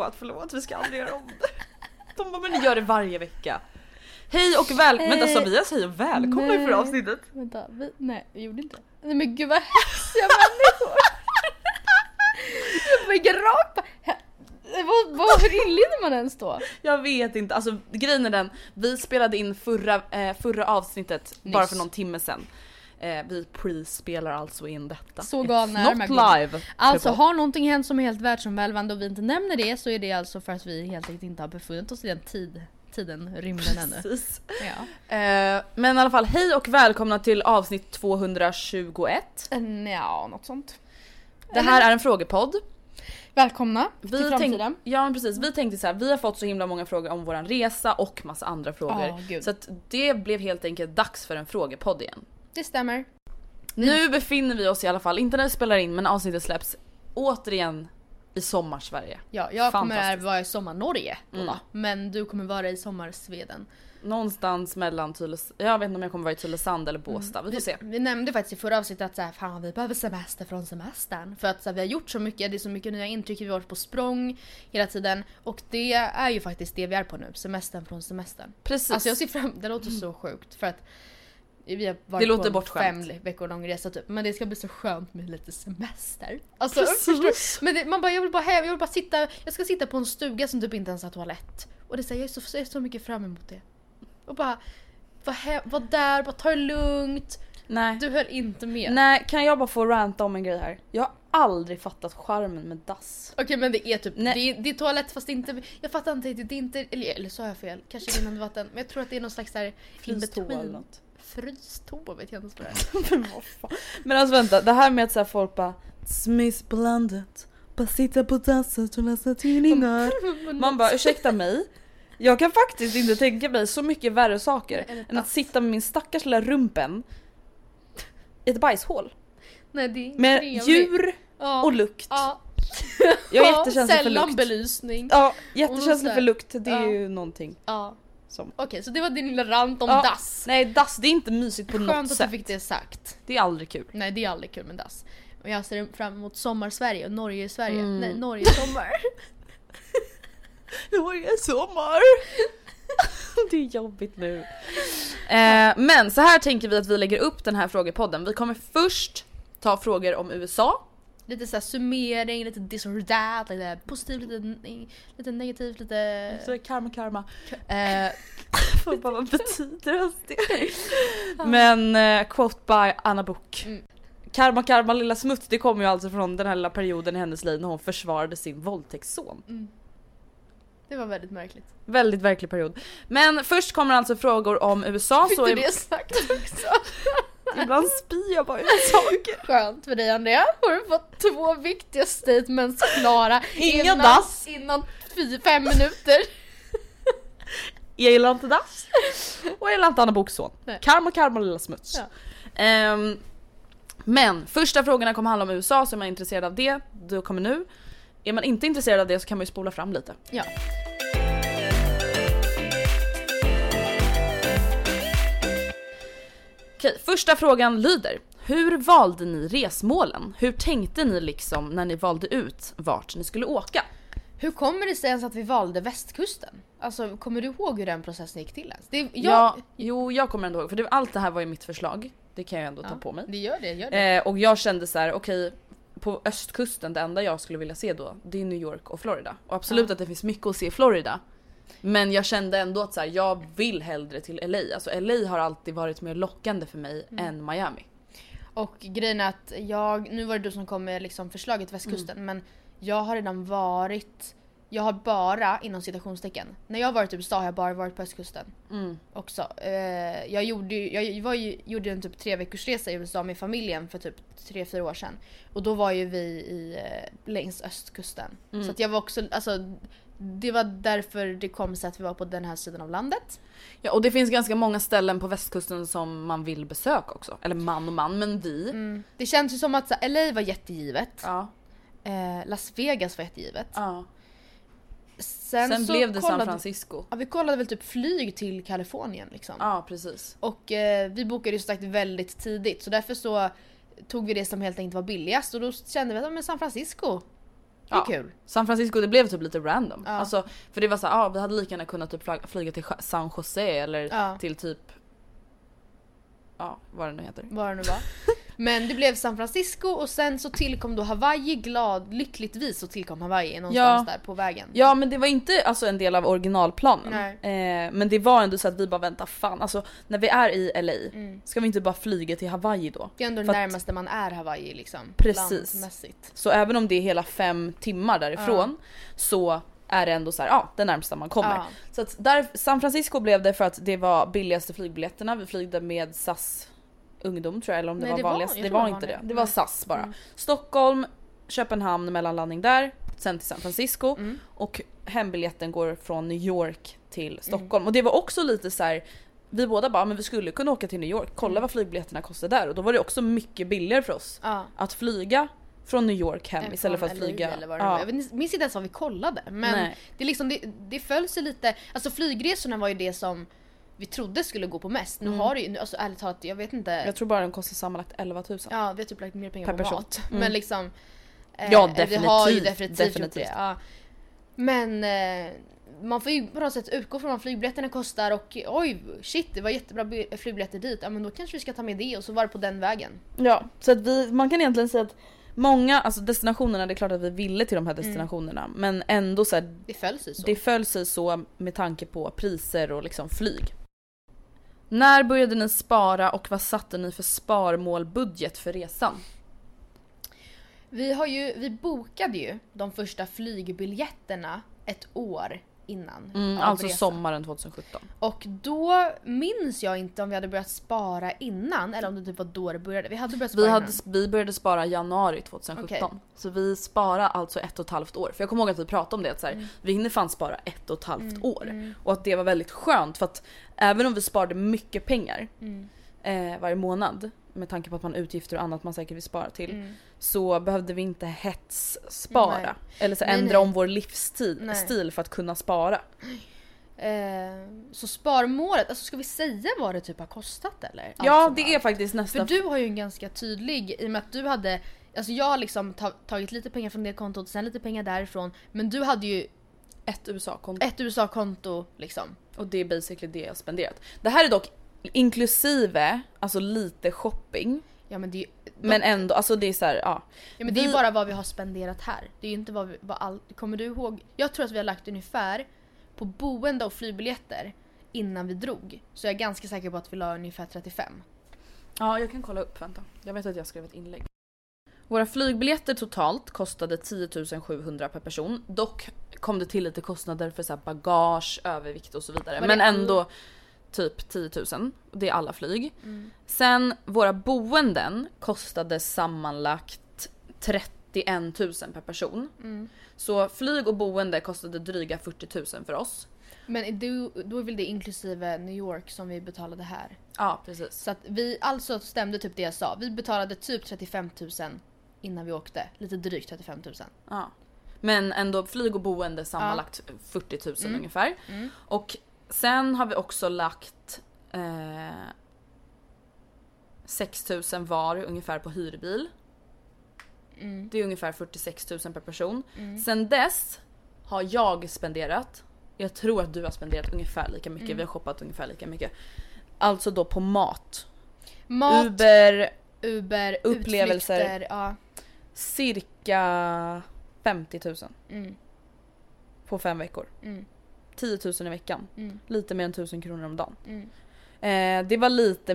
Förlåt, förlåt. Vi ska aldrig göra om det. De bara, men ni gör det varje vecka. Hej och välkommen. Vänta sa vi ens hej och välkomna i förra avsnittet? Vänta, vi, nej vi gjorde inte. Nej men gud vad hetsiga människor! Jag rakt på... Vad, vad, hur inleder man ens då? Jag vet inte, alltså grejen är den, vi spelade in förra, eh, förra avsnittet bara Nyss. för någon timme sedan. Eh, vi pre-spelar alltså in detta. Så galna är live. Alltså people. har någonting hänt som är helt världsomvälvande och vi inte nämner det så är det alltså för att vi helt enkelt inte har befunnit oss i den tid, tiden, rymden ännu. Precis. Ja. Eh, men i alla fall, hej och välkomna till avsnitt 221. En, ja, något sånt. Det här är en frågepodd. Välkomna till Vi framtiden. tänk, ja men precis, vi tänkte så här, vi har fått så himla många frågor om våran resa och massa andra frågor. Gud. så det blev helt enkelt dags för en frågepodd igen. Det stämmer. Nu befinner vi oss i alla fall, inte när vi spelar in men avsnittet släpps, återigen i sommarsverige. Ja, jag kommer. Mm. vara i sommar-Norge då, då. Men du kommer vara i sommar-Sweden. Någonstans mellan Tylösand, jag vet inte om jag kommer vara i Tylösand eller Mm. Båstad, vi får se. Vi nämnde faktiskt i förra avsnittet att så här, fan vi behöver semester från semestern. För att så här, vi har gjort så mycket, det är så mycket nya intryck, vi har varit på språng hela tiden. Och det är ju faktiskt det vi är på nu, semestern från semestern. Precis. Alltså jag ser fram det låter så sjukt för att vi har varit Det låter på en bortskämt. fem veckor lång resa typ. Men det ska bli så skönt med lite semester. Alltså förstår Men det, man bara, jag vill bara hem, jag vill bara sitta, jag ska sitta på en stuga som typ inte ens har toalett. Och det säger jag är så, jag är så mycket fram emot det. Och bara vara hem, vara där, bara ta det lugnt. Nej. Du höll inte med. Nej, kan jag bara få ranta om en grej här? Jag har aldrig fattat charmen med dass. Okej men det är typ, det är, det är toalett fast inte, jag fattar inte riktigt, det är inte, eller, eller så har jag fel, kanske rinnande vatten. Men jag tror att det är någon slags där Frystoa eller in-between. något. Frystoa vet jag inte ens vad det är. Men alltså vänta, det här med att så här folk bara Smissblandet, bara sitta på dasset och läsa tidningar. Man bara ursäkta mig. Jag kan faktiskt inte tänka mig så mycket värre saker Än att sitta med min stackars lilla rumpen i ett bajshål. Nej det är inte Med trevligt. djur ja. och lukt. Ja. Jag Ja, jättekänslig för Sällan lukt. belysning. Ja, jättekänslig för lukt. Det är Ja. ju någonting Ja. Som... Okej så det var din lilla rant om Ja, dass. Nej dass, det är inte mysigt på Skönt något att du fick det sagt. Det är aldrig kul. Nej det är aldrig kul med dass. Och jag ser fram emot sommar-Sverige och Norge-Sverige. Mm. Nej, Norge-sommar. Norge sommar! det är jobbigt nu. Eh, men så här tänker vi att vi lägger upp den här frågepodden. Vi kommer först ta frågor om USA. Lite så här summering, lite this or that, lite positivt, lite, lite negativt, lite... Så karma karma. Eh, bara, vad betyder ens det? Men eh, quote by Anna Book. Mm. Karma karma lilla smuts det kommer ju alltså från den här lilla perioden i hennes liv när hon försvarade sin våldtäktsson. Mm. Det var väldigt märkligt. Väldigt verklig period. Men först kommer alltså frågor om USA. Fick så du är- det sagt också? Ibland spyr jag bara ut saker. Skönt för dig Andrea. Har du fått två viktiga statements klara Inga innan, dass. innan fy, fem minuter. Jag gillar inte dass. Och jag gillar inte Anna Boks son. Nej. Karma karma lilla smuts. Ja. Ehm, men första frågorna kommer handla om USA så är man intresserad av det, då kommer nu. Är man inte intresserad av det så kan man ju spola fram lite. Ja. Okej, första frågan lyder. Hur valde ni resmålen? Hur tänkte ni liksom när ni valde ut vart ni skulle åka? Hur kommer det sig ens att vi valde västkusten? Alltså kommer du ihåg hur den processen gick till ens? Det, jag, Ja, jo jag kommer ändå ihåg för det, allt det här var ju mitt förslag. Det kan jag ändå ta Ja, på mig. Det gör det, gör det. Eh, och jag kände så här: okej på östkusten, det enda jag skulle vilja se då, det är New York och Florida. Och absolut Ja. att det finns mycket att se i Florida. Men jag kände ändå att så här, jag vill hellre till LA. Alltså LA har alltid varit mer lockande för mig Mm. än Miami. Och grejen är att jag, nu var det du som kom med liksom förslaget västkusten Mm. men jag har redan varit, jag har bara inom citationstecken, när jag har varit i USA har jag bara varit på östkusten Mm. också. Eh, jag gjorde jag var ju, gjorde en typ tre veckors resa i USA med familjen för typ tre fyra år sedan. Och då var ju vi i, eh, längs östkusten. Mm. Så jag var också, alltså det var därför det kom sig att vi var på den här sidan av landet. Ja och det finns ganska många ställen på västkusten som man vill besöka också. Eller man och man, men vi. Mm. Det känns ju som att så, LA var jättegivet. Ja, Eh, Las Vegas var jättegivet. ja. Sen, Sen så blev det San kollade, Francisco. Ja, vi kollade väl typ flyg till Kalifornien liksom. Ja precis. Och eh, vi bokade ju sagt väldigt tidigt så därför så tog vi det som helt enkelt var billigast och då kände vi att men San Francisco, det är Ja. kul. San Francisco det blev typ lite random. Ja. Alltså, för det var så här, ah, vi hade lika gärna kunnat typ flyga- till San Jose eller Ja. till typ Ja, vad det nu heter. Vad det nu var. Men det blev San Francisco och sen så tillkom då Hawaii glad, lyckligtvis så tillkom Hawaii någonstans Ja. där på vägen. Ja men det var inte alltså en del av originalplanen. Nej. Eh, men det var ändå så att vi bara vänta fan alltså när vi är i LA Mm. ska vi inte bara flyga till Hawaii då? Det är ändå det att- närmaste man är Hawaii liksom. Precis. Så även om det är hela fem timmar därifrån så är det ändå så här, ja det närmsta man kommer. Ja. Så att där, San Francisco blev det för att det var billigaste flygbiljetterna. Vi flygde med SAS ungdom tror jag eller om det Nej, var det var- vanligast. jag det var inte var det. det. Det var. SAS bara. Mm. Stockholm, Köpenhamn mellanlandning där, sen till San Francisco Mm. och hembiljetten går från New York till Stockholm. Och det var också lite så här. Vi båda bara, men vi skulle kunna åka till New York, kolla Mm. vad flygbiljetterna kostar där och då var det också mycket billigare för oss Ja. att flyga från New York hem istället för att Från LA flyga. Eller vad det Ja. var. Jag minns inte ens vad vi kollade. Men Nej. det, liksom, det, det föll sig lite, alltså flygresorna var ju det som vi trodde skulle gå på mest. Nu Mm. har det ju, alltså ärligt talat, jag vet inte. Jag tror bara den kostar sammanlagt 11 000. Ja, vi har typ lagt mer pengar Per på person. mat. Mm. Men liksom... eh, Ja, Vi har ju definitivt, definitivt, definitivt. det. Ja. Men eh, man får ju på något sätt utgå från vad flygbiljetterna kostar och oj shit det var jättebra bi- flygbiljetter dit. Ja men då kanske vi ska ta med det och så var det på den vägen. Ja, så att vi, man kan egentligen säga att många, alltså destinationerna, det är klart att vi ville till de här destinationerna men ändå så här, Det föll sig så. det föll sig så med tanke på priser och liksom flyg. När började ni spara och vad satte ni för sparmålbudget för resan? Vi, har ju, vi bokade ju de första flygbiljetterna ett år innan. Mm, alltså resan. sommaren 2017. Och då minns jag inte om vi hade börjat spara innan eller om det typ var då det började. Vi hade börjat spara Vi, innan. hade, vi började spara januari 2017. Så vi sparade alltså ett och ett halvt år. För jag kommer ihåg att vi pratade om det att så här, vi hinner fan spara ett och ett halvt år. Och att det var väldigt skönt för att även om vi sparade mycket pengar Mm. eh, varje månad med tanke på att man har utgifter och annat man säkert vill spara till Mm. så behövde vi inte hetsspara. Nej. Eller så Nej, ändra nej. om vår livsstil för att kunna spara. Eh, så sparmålet, alltså ska vi säga vad det typ har kostat eller? Ja som det allt? är faktiskt För nästan... du har ju en ganska tydlig, i och med att du hade Alltså jag har liksom ta, tagit lite pengar från det kontot, sen lite pengar därifrån. Men du hade ju Ett USA-konto. ett USA-konto liksom. Och det är basically det jag spenderat. Det här är dock inklusive alltså lite shopping. Ja men det är ju, Men ändå, alltså det är så här, ja. ja, men det är ju bara vad vi har spenderat här. Det är ju inte vad vi, vad all, Kommer du ihåg? Jag tror att vi har lagt ungefär på boende och flygbiljetter innan vi drog. Så jag är ganska säker på att vi la ungefär 35. Ja, jag kan kolla upp, vänta. Jag vet att jag skrev ett inlägg. Våra flygbiljetter totalt kostade 10 700 per person. Dock kom det till lite kostnader för så här bagage, övervikt och så vidare. Men all- ändå typ 10 000. Det är alla flyg. Sen våra boenden kostade sammanlagt 31 000 per person. Så flyg och boende kostade dryga 40 000 för oss. Men du, då är väl det inklusive New York som vi betalade här. Ja precis. Så att vi, alltså stämde typ det jag sa. Vi betalade typ 35 000 innan vi åkte. Lite drygt 35 000. Ja. Men ändå flyg och boende sammanlagt 40 000 Mm. ungefär. Och sen har vi också lagt eh, 6 000 var ungefär på hyrbil. Mm. Det är ungefär 46 000 per person. Sen dess har jag spenderat, jag tror att du har spenderat ungefär lika mycket, Mm. vi har shoppat ungefär lika mycket. Alltså då på mat. Mat, Uber, Uber, upplevelser. Ja. cirka 50 000 Mm, på fem veckor. Mm, 10 000 i veckan. mm, Lite mer än 1000 kronor om dagen. mm. Eh, det var lite,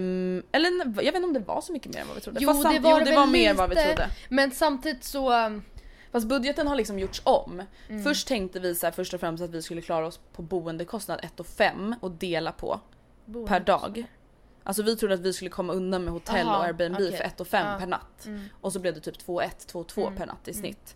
eller jag vet inte om det var så mycket mer än vad vi trodde. Jo, Fast det var jo, det väl var mer än vad vi trodde. Men samtidigt så... um, Fast budgeten har liksom gjorts om. Mm. Först tänkte vi så här, först och främst att vi skulle klara oss på boendekostnad 1 och 5 och dela på per dag. Alltså vi trodde att vi skulle komma undan med hotell Aha, och Airbnb okej. för 1 och 5 Ja. per natt. Mm. Och så blev det typ 2 1, 2 2 Mm. per natt i snitt.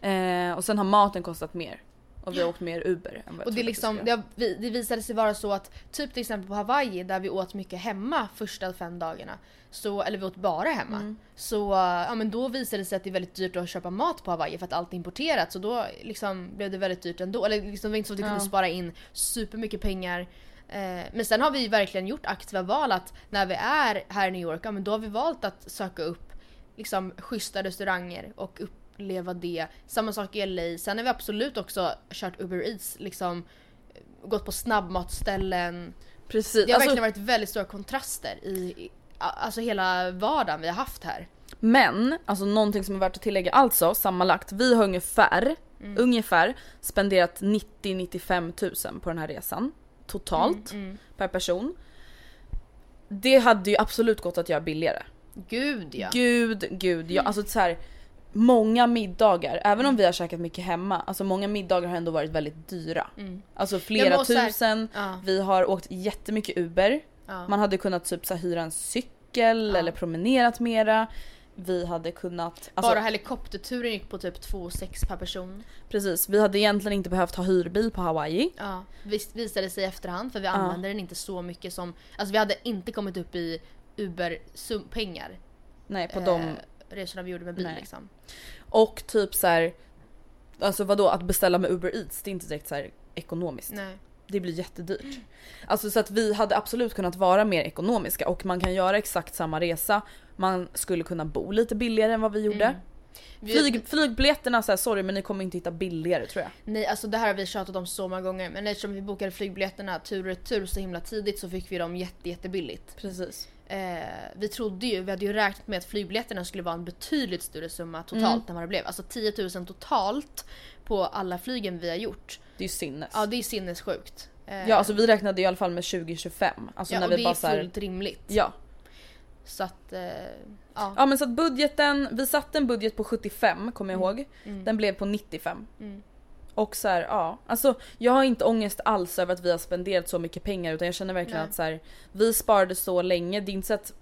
Eh, och sen har maten kostat mer. Och vi har åkt mer Uber än vad jag Och det, liksom, det, det visade sig vara så att typ till exempel på Hawaii där vi åt mycket hemma första fem dagarna. Så, eller vi åt bara hemma. Mm. Så ja, men då visade det sig att det är väldigt dyrt att köpa mat på Hawaii för att allt är importerat. Så då liksom blev det väldigt dyrt ändå. Eller liksom, det var inte så att vi kunde Ja. spara in supermycket pengar. Eh, men sen har vi verkligen gjort aktiva val att när vi är här i New York, ja, men då har vi valt att söka upp liksom schyssta restauranger och uppleva det. Samma sak i LA. Sen har vi absolut också kört Uber Eats, liksom gått på snabbmatsställen. Precis. Det har Alltså, verkligen varit väldigt stora kontraster i, i alltså hela vardagen vi har haft här. Men, alltså någonting som är värt att tillägga alltså, sammanlagt, vi har ungefär, Mm. ungefär spenderat 90-95 tusen på den här resan. Totalt, Mm. per person. Det hade ju absolut gått att göra billigare. Gud ja. Gud, gud, ja. Alltså så här, Många middagar, även om vi har käkat mycket hemma, alltså många middagar har ändå varit väldigt dyra. Mm. Alltså flera här- tusen, Ja, vi har åkt jättemycket Uber. ja. Man hade kunnat typ så här, hyra en cykel Ja. eller promenerat mera. Vi hade kunnat... Alltså, Bara helikopterturen gick på typ 2,6 per person. Precis, vi hade egentligen inte behövt ha hyrbil på Hawaii. Ja, visst visade sig i efterhand för vi använde den inte så mycket som... Alltså vi hade inte kommit upp i Uber-pengar. Nej på de... resorna vi gjorde med bil Nej. liksom. Och typ så här. Alltså vadå att beställa med Uber Eats det är inte direkt så här ekonomiskt. Nej. Det blir jättedyrt. Alltså så att vi hade absolut kunnat vara mer ekonomiska och man kan göra exakt samma resa. Man skulle kunna bo lite billigare än vad vi gjorde. Mm. Flyg, flygbiljetterna så här, sorry men ni kommer inte hitta billigare tror jag. Nej alltså det här har vi tjatat om så många gånger men eftersom vi bokade flygbiljetterna tur och retur så himla tidigt så fick vi dem jätte, jättebilligt. Precis. Eh, vi trodde ju, vi hade ju räknat med att flygbiljetterna skulle vara en betydligt större summa totalt Mm. än vad det blev. Alltså 10 000 totalt på alla flygen vi har gjort. Det är ju sinnes. Ja det är sinnessjukt. Eh, Ja alltså vi räknade i alla fall med 2025. Alltså ja, när och vi det bara är så här, fullt rimligt. Ja. Så att, eh, ja. Ja men så att budgeten, vi satte en budget på 75 kommer jag ihåg. Mm. Den blev på 95. Och så här, ja. Alltså jag har inte ångest alls över att vi har spenderat så mycket pengar utan jag känner verkligen Nej. att så här, vi sparade så länge. Det är inte så att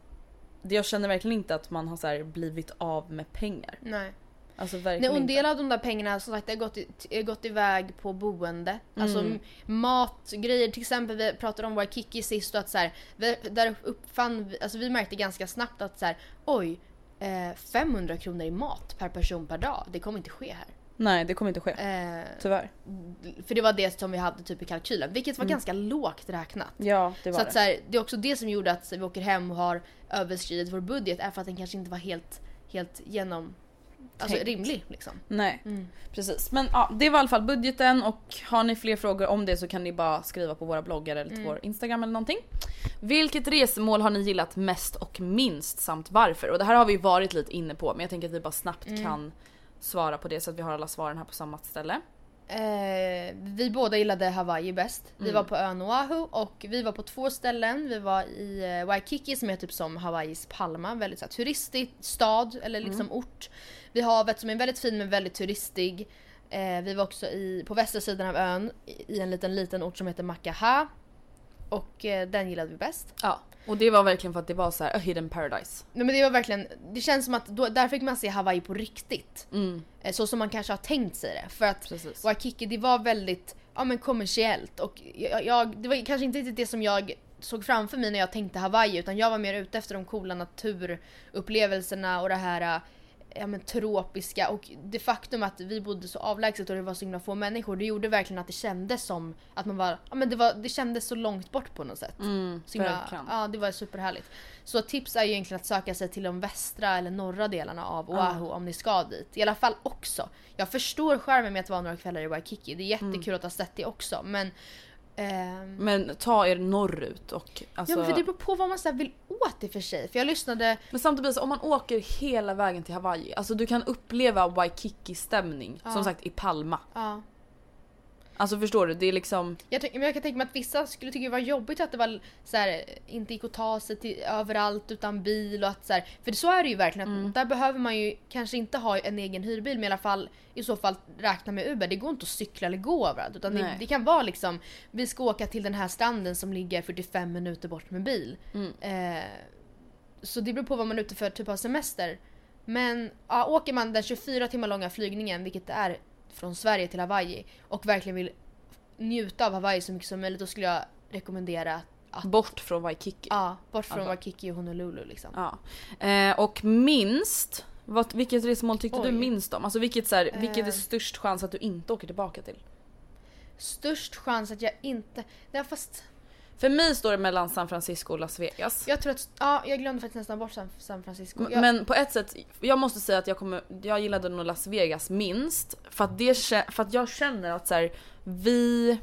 jag känner verkligen inte att man har så här, blivit av med pengar. Nej. Alltså Nej, och en del av de där pengarna som sagt, har gått, i- gått iväg på boende. Alltså Mm. m- matgrejer, till exempel vi pratade om Waikiki sist och att så här, vi, där uppfann vi, alltså vi märkte ganska snabbt att så här, oj, eh, 500 kronor i mat per person per dag, det kommer inte ske här. Nej det kommer inte ske. Eh, Tyvärr. för det var det som vi hade typ i kalkylen, vilket var ganska lågt räknat. Ja det var Så att det. så här, det är också det som gjorde att vi åker hem och har överskridit vår budget är för att den kanske inte var helt, helt genom, alltså, tänkt. rimlig liksom. Nej, Mm. precis. Men ja, det var i alla fall budgeten och har ni fler frågor om det så kan ni bara skriva på våra bloggar eller till Mm. vår Instagram eller någonting. Vilket resmål har ni gillat mest och minst samt varför? Och det här har vi varit lite inne på men jag tänker att vi bara snabbt Mm. kan svara på det så att vi har alla svaren här på samma ställe. Eh, vi båda gillade Hawaii bäst. Vi Mm. var på ön Oahu och vi var på två ställen. Vi var i eh, Waikiki som är typ som Hawaiis Palma, väldigt så här, turistig stad eller liksom Mm. ort. Vi har havet som är väldigt fin men väldigt turistig. Eh, vi var också i, på västra sidan av ön i i en liten liten ort som heter Makaha. Och eh, den gillade vi bäst. Ja. Och det var verkligen för att det var så här a hidden paradise. Nej, men det var verkligen, det känns som att då, där fick man se Hawaii på riktigt. Mm, Eh, så som man kanske har tänkt sig det. För att precis. Waikiki det var väldigt ja, men kommersiellt och jag, jag, det var kanske inte riktigt det som jag såg framför mig när jag tänkte Hawaii utan jag var mer ute efter de coola naturupplevelserna och det här ja, men, tropiska och det faktum att vi bodde så avlägset och det var så himla få människor det gjorde verkligen att det kändes som att man var, ja men det, var, det kändes så långt bort på något sätt. Mm, Så himla, ja det var superhärligt. Så tips är ju egentligen att söka sig till de västra eller norra delarna av Oahu om ni ska dit. I alla fall också. Jag förstår skärmen med att vara några kvällar i Waikiki. Det är jättekul Mm. att ha sett det också men... ehm, Men ta er norrut och alltså... Ja men för det beror på vad man så vill åt i och för sig. För jag lyssnade... Men samtidigt om man åker hela vägen till Hawaii, alltså du kan uppleva Waikiki-stämning. Ja. Som sagt i Palma. Ja. Alltså förstår du? Det är liksom... Jag, men jag kan tänka mig att vissa skulle tycka det var jobbigt att det var så här, inte gick att ta sig till överallt utan bil och att så här, För så är det ju verkligen att Mm. där behöver man ju kanske inte ha en egen hyrbil men i alla fall i så fall räkna med Uber. Det går inte att cykla eller gå överallt utan det, det kan vara liksom vi ska åka till den här stranden som ligger 45 minuter bort med bil. Mm. Eh, så det beror på vad man är ute för typ av semester. Men ja, åker man den 24 timmar långa flygningen, vilket det är från Sverige till Hawaii och verkligen vill njuta av Hawaii så mycket som möjligt då skulle jag rekommendera att Bort från Waikiki. ja, bort från Alltså. Waikiki och Honolulu liksom. Ja. Eh, och minst, vad, vilket resmål tyckte du Oj. minst om? Alltså vilket, så här, vilket är Eh. störst chans att du inte åker tillbaka till? Störst chans att jag inte... Nej, fast För mig står det mellan San Francisco och Las Vegas. jag tror att... Ja, jag glömde faktiskt nästan bort San, San Francisco. Jag, Men på ett sätt, jag måste säga att jag, kommer, jag gillade nog Las Vegas minst. För att, det, för att jag känner att så här, vi...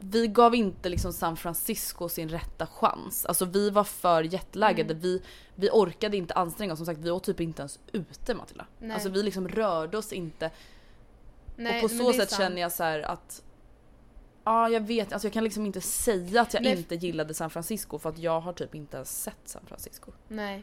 Vi gav inte liksom San Francisco sin rätta chans. Alltså vi var för jetlaggade. Mm. Vi, vi orkade inte anstränga oss. Som sagt vi åt typ inte ens ute Matilda. Nej. Alltså vi liksom rörde oss inte. nej, och på så sätt sant. känner jag så här att Ja jag vet, alltså jag kan liksom inte säga att jag Nej. inte gillade San Francisco för att jag har typ inte ens sett San Francisco. Nej.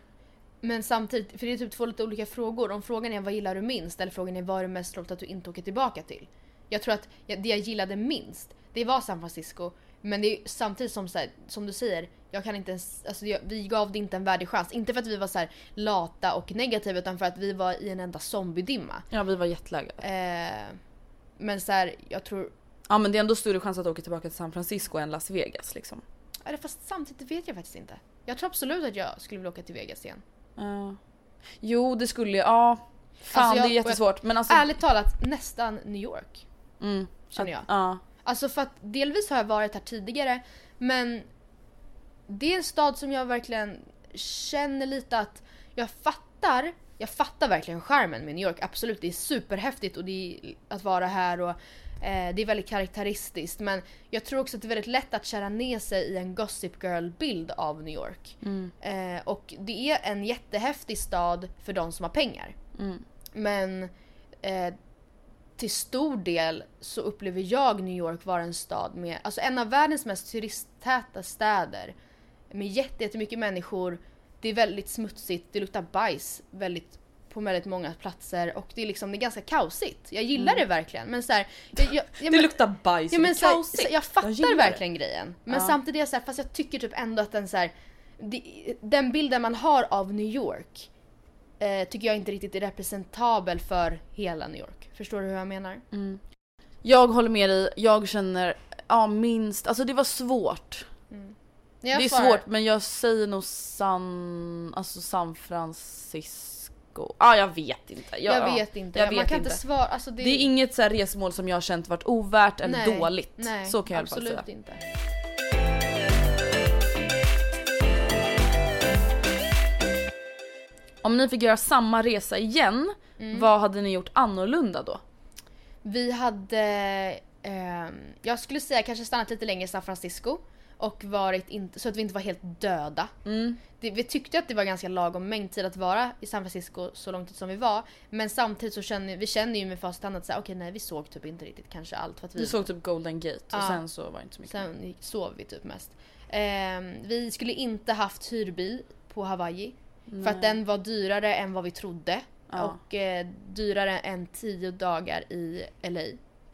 Men samtidigt, för det är typ två lite olika frågor. Om frågan är vad gillar du minst eller frågan är vad är det mest roligt att du inte åker tillbaka till? Jag tror att jag, det jag gillade minst, det var San Francisco. Men det är samtidigt som, så här, som du säger, jag kan inte ens, alltså jag, vi gav det inte en värdig chans. Inte för att vi var så här lata och negativa utan för att vi var i en enda zombiedimma. Ja vi var jetlaggade. Eh, men så här, jag tror... Ja men det är ändå större chans att åka tillbaka till San Francisco än Las Vegas liksom. Eller fast samtidigt vet jag faktiskt inte. Jag tror absolut att jag skulle vilja åka till Vegas igen. Ja. Jo det skulle jag, ja. Fan Alltså, jag- det är jättesvårt men alltså. Ärligt talat, nästan New York. mm, känner jag. Ja. Alltså för att delvis har jag varit här tidigare men det är en stad som jag verkligen känner lite att jag fattar, jag fattar verkligen charmen med New York. Absolut, det är superhäftigt och det är att vara här och eh, det är väldigt karaktäristiskt men jag tror också att det är väldigt lätt att kära ner sig i en Gossip Girl-bild av New York. Mm. Eh, och det är en jättehäftig stad för de som har pengar. Mm. Men eh, till stor del så upplever jag New York vara en stad med, alltså en av världens mest turisttäta städer. Med jätte- jättemycket människor. Det är väldigt smutsigt, det luktar bajs väldigt, på väldigt många platser och det är liksom det är ganska kaosigt. Jag gillar det verkligen men så här, jag, jag, jag, Det men- luktar bajs Ja, men så här, så jag fattar gillar det. verkligen grejen. Men Ja. samtidigt är jag så här, fast jag tycker typ ändå att den så här, den bilden man har av New York eh, tycker jag inte riktigt är representabel för hela New York. Förstår du hur jag menar? Mm. Jag håller med dig, jag känner, ja minst, alltså det var svårt. Jag det är svarar- svårt men jag säger nog San, alltså San Francisco. Ah, jag vet inte. Jag, ja, vet inte. jag man vet kan inte. svara. Alltså det, Det är inget så resmål som jag har känt varit ovärt eller Nej, dåligt. nej, så kan jag absolut säga. inte. Om ni fick göra samma resa igen, Mm. vad hade ni gjort annorlunda då? Vi hade, ehm, jag skulle säga kanske stannat lite längre i San Francisco. Och varit inte, så att vi inte var helt döda. Mm. Det, vi tyckte att det var ganska lagom mängd tid att vara i San Francisco så lång tid som vi var. Men samtidigt så känner vi känner ju med facit i hand att säga, okej nej vi såg typ inte riktigt kanske allt för att vi Vi såg typ Golden Gate och Ja. sen så var det inte så mycket. Sen gick- sov vi typ mest. Ehm, vi skulle inte haft hyrbil på Hawaii. För att den var dyrare än vad vi trodde. Ja. Och eh, dyrare än 10 dagar i LA.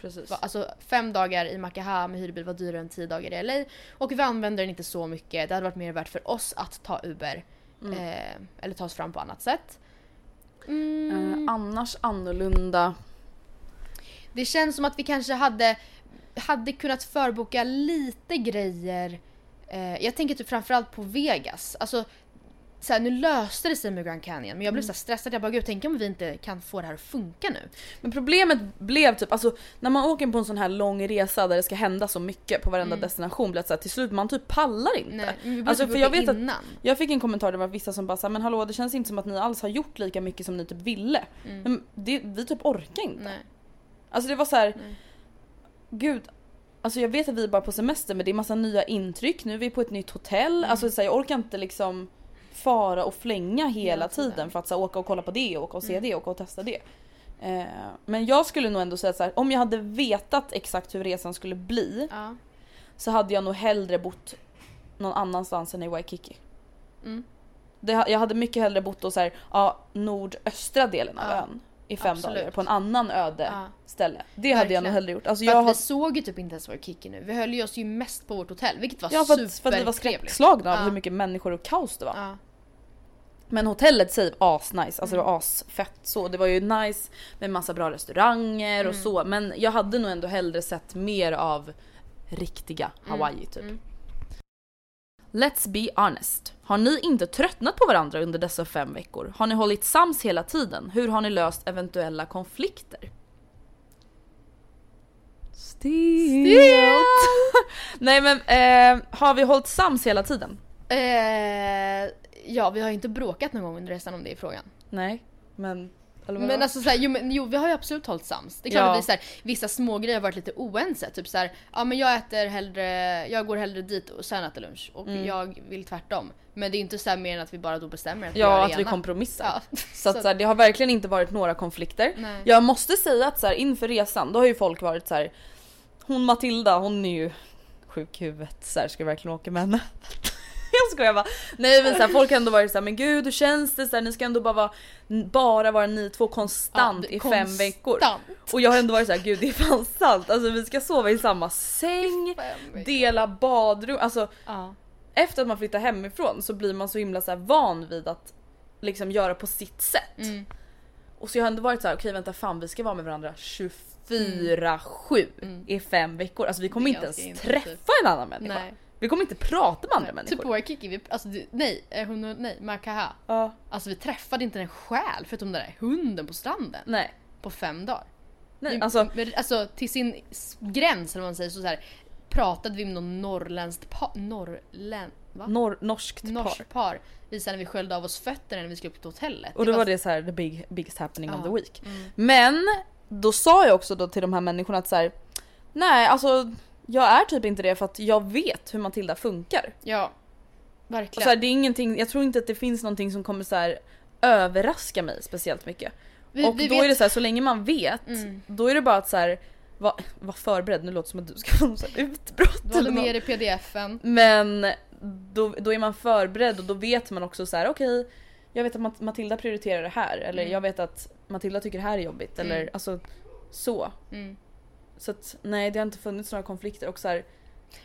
Precis. Alltså fem dagar i Makaha med hyrbil var dyrare än 10 dagar i LA. Och vi använder den inte så mycket. Det hade varit mer värt för oss att ta Uber. Eh, eller ta oss fram på annat sätt. Mm. Eh, annars annorlunda. Det känns som att vi kanske hade, hade kunnat förboka lite grejer. Eh, jag tänker typ framförallt på Vegas. Alltså, så här, nu löste det sig med Grand Canyon men jag blev så här stressad. Jag bara gud tänk om vi inte kan få det här att funka nu. Men problemet blev typ, alltså när man åker på en sån här lång resa där det ska hända så mycket på varenda destination blir det så här, till slut man typ pallar inte. Nej, vi Alltså, för jag vet att-. Jag fick en kommentar där det var vissa som bara sa men hallå det känns inte som att ni alls har gjort lika mycket som ni typ ville. Men det, vi typ orkar inte. Nej. Alltså det var så här. Gud. Alltså jag vet att vi är bara på semester men det är massa nya intryck. Nu är vi på ett nytt hotell. Mm. Alltså så här, jag orkar inte liksom fara och flänga hela tiden. tiden. för att så här, åka och kolla på det, åka och se Mm. det, åka och testa det. Eh, men jag skulle nog ändå säga så här, om jag hade vetat exakt hur resan skulle bli Ja. så hade jag nog hellre bott någon annanstans än i Waikiki. Mm. Det, jag hade mycket hellre bott då så här, ja, nordöstra delen av Ja, ön i fem absolut. dagar på en annan öde Ja. ställe. Det hade jag nog Verkligen. hellre gjort. Alltså jag har, vi såg ju typ inte ens Waikiki nu. Vi höll ju oss ju mest på vårt hotell vilket var ja, för, att, för att vi var skräckslagna av Ja. hur mycket människor och kaos det var. Ja. Men hotellet säger asnice, alltså Mm. det var asfett så. Det var ju nice med massa bra restauranger och Mm. så. Men jag hade nog ändå hellre sett mer av riktiga Hawaii typ. mm. Let's be honest. Har ni inte tröttnat på varandra under dessa fem veckor? Har ni hållit sams hela tiden? Hur har ni löst eventuella konflikter? Stelt! Nej men eh, har vi hållit sams hela tiden? Eh, ja, vi har inte bråkat någon gång under resan om det i frågan. Nej. Men... Men alltså såhär, jo, men, jo vi har ju absolut hållit sams. Det är klart Ja. att vi såhär, vissa smågrejer har varit lite oense. Typ såhär, ja men jag äter hellre, jag går hellre dit och sen äter lunch. Och jag vill tvärtom. Men det är inte såhär mer än att vi bara då bestämmer att vi ja, det att vi kompromissar. Ja. Så att så här, det har verkligen inte varit några konflikter. Nej. Jag måste säga att så här, inför resan då har ju folk varit så här. Hon Matilda hon är ju sjuk i huvudet så här, ska jag verkligen åka med henne? jag skojar bara. Nej men så här, folk har ändå varit så här, men gud hur känns det? Så här, ni ska ändå bara vara, bara vara ni två konstant Ja, i konstant. fem veckor. Och jag har ändå varit så här, gud det är fan sant. Alltså vi ska sova i samma säng, dela badrum. Alltså Ja. efter att man flyttar hemifrån så blir man så himla så här van vid att liksom göra på sitt sätt. Mm. Och så jag har ändå varit så här: okej vänta fan vi ska vara med varandra 24-7 Mm. i fem veckor. Alltså vi kommer inte ens träffa en annan människa. Nej. Vi kommer inte prata med andra Nej. Typ människor. på Waikiki, vi, alltså det- nej, eh, hon nej, Makaha. Ja, Alltså vi träffade inte en själ förutom den där hunden på stranden. nej. På fem dagar. nej. Vi- Alltså, alltså till sin gräns eller vad man säger så, så här, pratade vi med någon norrländskt par, norrlän, va? norr, norskt par. Norskt par. Vi sen när vi sköljde av oss fötterna när vi skulle upp till hotellet. Och då var det så här the big, biggest happening of Ja. the week. Mm. Men då sa jag också då till de här människorna att så här, nej alltså jag är typ inte det för att jag vet hur Matilda funkar. Ja. Verkligen. så här, det är ingenting, jag tror inte att det finns någonting som kommer så här överraska mig speciellt mycket. vi, och vi då vet, är det så här, så länge man vet, Mm. då är det bara att så här, var, var förberedd, nu låter det som att du ska få något utbrott du eller något. med dig pdfen. Men då, då är man förberedd och då vet man också så här: okej jag vet att Mat- Matilda prioriterar det här eller Mm. jag vet att Matilda tycker det här är jobbigt eller Mm. alltså så. Så att nej det har inte funnits några konflikter och så här,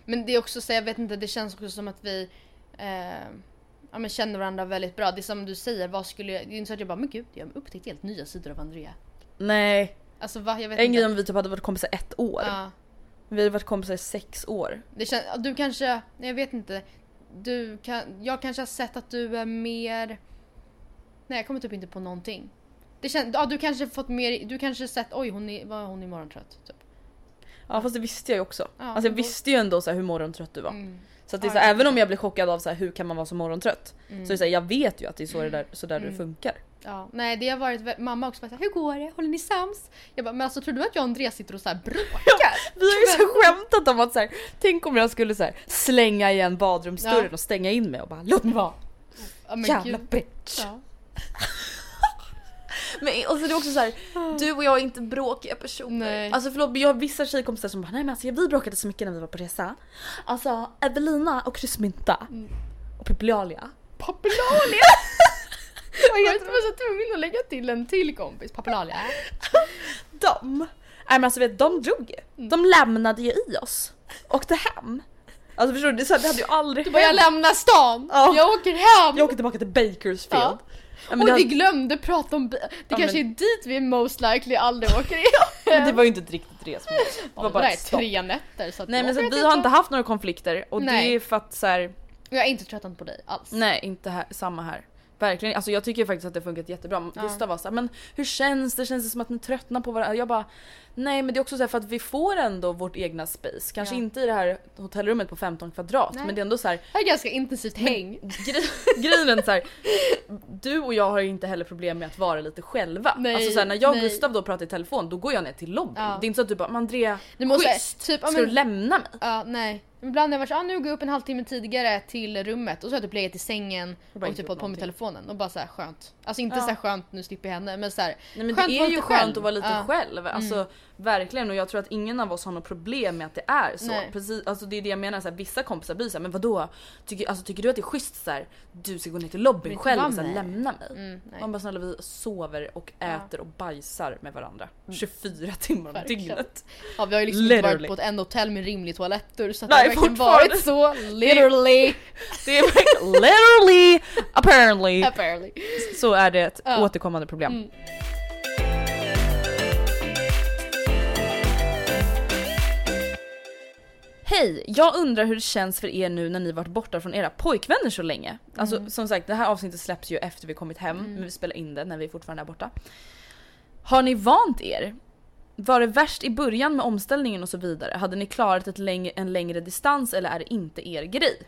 Men det är också så, jag vet inte, det känns också som att vi eh, ja, men känner varandra väldigt bra. Det är som du säger, vad skulle jag, det är inte så att jag bara men gud jag har upptäckt helt nya sidor av Andrea. nej. Alltså va, jag vet En inte. grej om vi typ hade varit kompisar ett år. Ja. Vi hade varit kompisar i sex år. Det känns, du kanske, nej, jag vet inte. Du kan, jag kanske har sett att du är mer... Nej jag kommer typ inte på någonting. Det känns, ja, du kanske fått mer, du kanske sett oj hon är, var hon imorgon trött? Typ. Ja fast det visste jag ju också. Ja, alltså jag då- visste ju ändå så hur morgontrött du var. Mm. Så att det är Ja, så här, även om jag blir chockad av så här, hur kan man vara så morgontrött? Mm. Så är så här, jag vet ju att det är så, det där, så där det funkar. Ja, nej det har varit, mamma också bara såhär, hur går det? Håller ni sams? Jag bara, men alltså tror du att jag och Andreas sitter och så här bråkar? Vi har ju så skämtat om att så här, tänk om jag skulle så här, slänga igen badrumsdörren Ja. och stänga in mig och bara låt mig vara. Ja, Jävla gud. bitch. Ja. Men alltså det är också så här, du och jag är inte bråkiga personer. Nej. Alltså förlåt, jag har vissa tjejkompisar som bara nej men alltså vi bråkade så mycket när vi var på resa. Alltså Evelina och kryssmynta och Pippilalia. Papulalia! Och jag var så tvungen att lägga till en till kompis, Papulalia. De, nej men alltså vet de drog ju. De lämnade ju i oss. Åkte hem. Alltså förstår du, det, är så här, det hade ju aldrig Du bara, jag lämnar stan, Ja. jag åker hem! Jag åker tillbaka till Bakersfield. Ja. Ja, men, och det, vi glömde prata om Det Ja, kanske men- är dit vi most likely aldrig åker igen. men det var ju inte ett riktigt resmål. Det var det bara stopp. tre nätter så att Nej men så vi har inte inte. haft några konflikter och Nej. det är för att så här, Jag är inte tröttnat på dig alls. Nej, inte här, samma här. Verkligen, alltså jag tycker faktiskt att det har funkat jättebra. Ja. Gustav var såhär, men hur känns det? Känns det som att ni tröttnar på varandra? Jag bara, nej men det är också så här för att vi får ändå vårt egna space. Kanske Ja. inte i det här hotellrummet på 15 kvadrat Nej. men det är ändå så här, Det är ganska intensivt häng. gre- grejen är så här, du och jag har ju inte heller problem med att vara lite själva. Nej, alltså så här, när jag och nej. Gustav då pratar i telefon då går jag ner till lobbyn. Ja. Det är inte så att du bara, men Andrea, schysst, typ, ska men- du lämna mig? Ja, nej. Ibland har jag varit såhär, ah, nu går jag upp en halvtimme tidigare till rummet och så har jag typ legat i sängen Och och typ hållit på med telefonen och bara såhär skönt. Alltså inte Ja. såhär skönt, nu slipper jag henne men såhär Nej men Skönt det är ju skönt själv. att vara lite Ja. själv. Alltså verkligen och jag tror att ingen av oss har något problem med att det är så. Nej. Precis, alltså det är det jag menar, så här, vissa kompisar blir såhär men vadå? Tycker, alltså, tycker du att det är schysst så här, du ska gå ner till lobbyn du själv och så här, nej. lämna mig? Mm, nej. Man bara snälla vi sover och äter och bajsar med varandra 24 timmar om dygnet. Ja, vi har ju liksom inte varit på ett enda hotell med rimlig toaletter så att Nej, verkligen varit så literally. Det är verkligen literally, apparently, apparently. så är det ett Ja. återkommande problem. Mm. Hej! Jag undrar hur det känns för er nu när ni varit borta från era pojkvänner så länge. Alltså Mm. som sagt det här avsnittet släpps ju efter vi kommit hem men vi spelar in det när vi fortfarande är borta. Har ni vant er? Var det värst i början med omställningen och så vidare? Hade ni klarat ett längre, en längre distans eller är det inte er grej?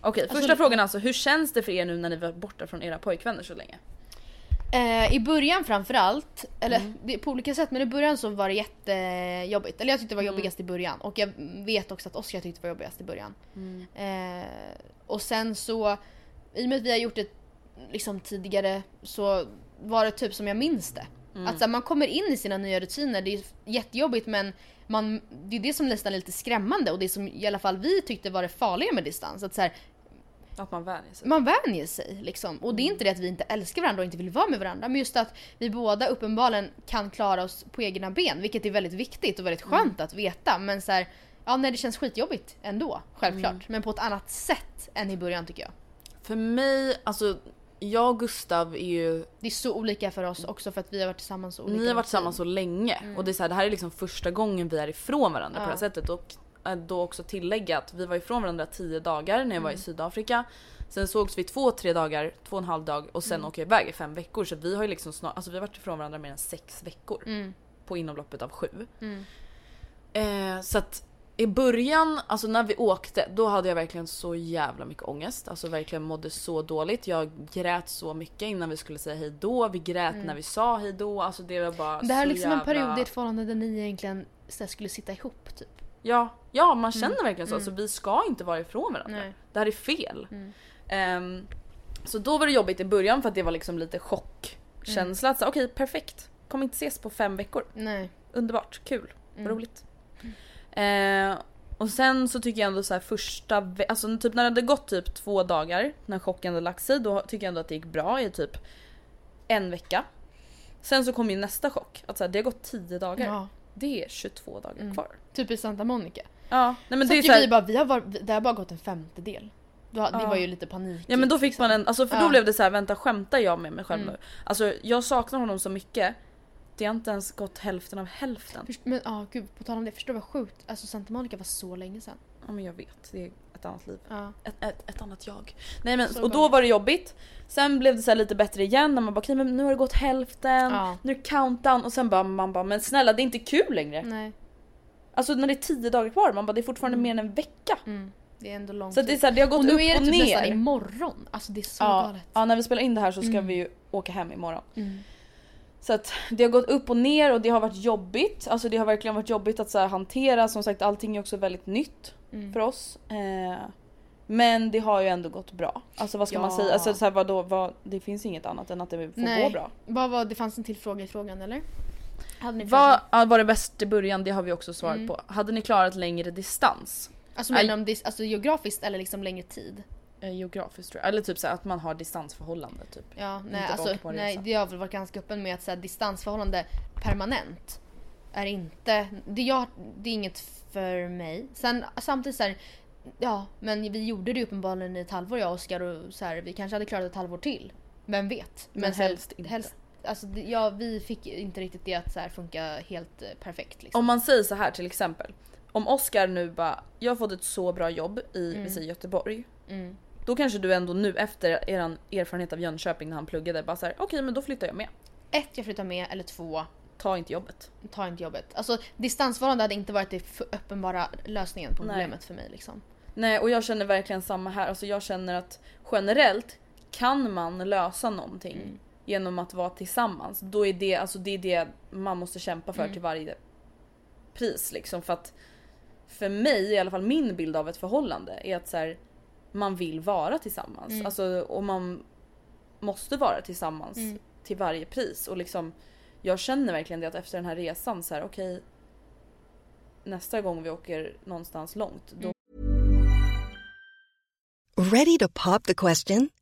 Okej, Alltså, första det- frågan alltså, hur känns det för er nu när ni varit borta från era pojkvänner så länge? Eh, I början framförallt, eller Mm. det, på olika sätt, men i början så var det jättejobbigt. Eller jag tyckte det var Mm. jobbigast i början och jag vet också att Oskar tyckte det var jobbigast i början. Mm. Eh, och sen så, i och med att vi har gjort det liksom tidigare så var det typ som jag minns det. Mm. Att så här, man kommer in i sina nya rutiner, det är jättejobbigt men man, det är det som nästan är lite skrämmande och det som i alla fall vi tyckte var det farliga med distans. Att så här, Att man vänjer sig? man vänjer sig liksom. Och det är inte det att vi inte älskar varandra och inte vill vara med varandra. Men just att vi båda uppenbarligen kan klara oss på egna ben. Vilket är väldigt viktigt och väldigt skönt att veta. Men så här, ja nej det känns skitjobbigt ändå. Självklart. Men på ett annat sätt än i början tycker jag. För mig, alltså jag och Gustav är ju Det är så olika för oss också för att vi har varit tillsammans så olika Ni har varit tillsammans så länge och det, är så här, det här är liksom första gången vi är ifrån varandra på Ja. det här sättet. Och äh, då också tillägga att vi var ifrån varandra 10 dagar när jag var i Sydafrika. Sen sågs vi två, tre dagar, två och en halv dag och sen åker jag iväg i fem veckor. Så vi har ju liksom snart, alltså vi har varit ifrån varandra mer än sex veckor. Mm. På inomloppet av sju. Mm. Eh, så att i början, alltså när vi åkte, då hade jag verkligen så jävla mycket ångest. Alltså verkligen mådde så dåligt. Jag grät så mycket innan vi skulle säga hej då. Vi grät när vi sa hej då. Alltså det var bara Mm. Det här är liksom jävla... en period i ett förhållande där ni egentligen så skulle sitta ihop typ. Ja, ja man känner verkligen så. Alltså, vi ska inte vara ifrån varandra. Nej. Det här är fel. Mm. Ehm, så då var det jobbigt i början för att det var liksom lite chockkänsla. Mm. Okej perfekt, kommer inte ses på fem veckor. Nej. Underbart, kul, Mm. roligt. Eh, och sen så tycker jag ändå så här första, alltså typ när det hade gått typ två dagar när chocken hade lagt sig då tycker jag ändå att det gick bra i typ en vecka. Sen så kom ju nästa chock, att så här, det har gått 10 dagar. Ja. Det är 22 dagar Mm. kvar. Typ i Santa Monica. Ja, nej men så det är så här, vi bara, vi har varit, det har bara gått en femtedel. Då, Det Ja. var ju lite panik. Ja men då fick man en, alltså för då Ja. blev det så här: vänta skämtar jag med mig själv Mm. nu? Alltså jag saknar honom så mycket. Det har inte ens gått hälften av hälften. Först- Men ja, gud på tal om det, förstår du vad sjukt? Alltså Santa Monica var så länge sedan. Ja men jag vet, det är ett annat liv. Ja. Ett, ett, ett annat jag. Nej men Så och då var det jobbigt. Sen blev det så lite bättre igen när man bara okej men nu har det gått hälften, Ja. nu är det countdown och sen bara man bara men snälla det är inte kul längre. Nej. Alltså när det är 10 dagar kvar, man bara det är fortfarande mer än en vecka. Mm. Det är ändå lång Så det, är så här, det har gått Och nu upp är det och typ ner. nästan imorgon. Alltså det är så ja, galet. ja, när vi spelar in det här så ska Mm. vi ju åka hem imorgon. Mm. Så att det har gått upp och ner och det har varit jobbigt. Alltså det har verkligen varit jobbigt att så här hantera. Som sagt allting är också väldigt nytt Mm. för oss. Eh, men det har ju ändå gått bra. Alltså vad ska man Ja. säga? Alltså så här, vadå, vad, det finns inget annat än att det får Nej. gå bra. Vad var, det fanns en till fråga i frågan eller? Hade ni Vad ja, var det bäst i början? Det har vi också svarat Mm. på. Hade ni klarat längre distans? Alltså menar om det, alltså geografiskt eller liksom längre tid? Eh, geografiskt tror jag. Eller typ så att man har distansförhållande typ. Ja, nej, alltså, nej det har väl varit ganska öppen med att så här, distansförhållande permanent är inte, det, jag, det är inget för mig. Sen samtidigt så här, ja men vi gjorde det uppenbarligen i ett halvår jag och Oskar och så här, vi kanske hade klarat ett halvår till. Vem vet? Men här, helst inte. Helst, alltså, ja, vi fick inte riktigt det att så här, funka helt eh, perfekt. Liksom. Om man säger så här till exempel. Om Oscar nu bara, jag har fått ett så bra jobb i vi säger Göteborg. Mm. Då kanske du ändå nu efter eran erfarenhet av Jönköping när han pluggade bara såhär, okej men då flyttar jag med. Ett, jag flyttar med eller två, Ta inte jobbet. ta inte jobbet. Alltså distansförhållande hade inte varit för uppenbara lösningen på Nej. problemet för mig. Liksom. Nej och jag känner verkligen samma här. Alltså jag känner att generellt kan man lösa någonting Mm. genom att vara tillsammans. Då är det, alltså det är det man måste kämpa för Mm. till varje pris liksom. För att för mig, i alla fall min bild av ett förhållande är att så här, man vill vara tillsammans. Mm. Alltså, och man måste vara tillsammans Mm. till varje pris. Och liksom, jag känner verkligen det att efter den här resan så här, okej nästa gång vi åker någonstans långt då Ready to pop the question?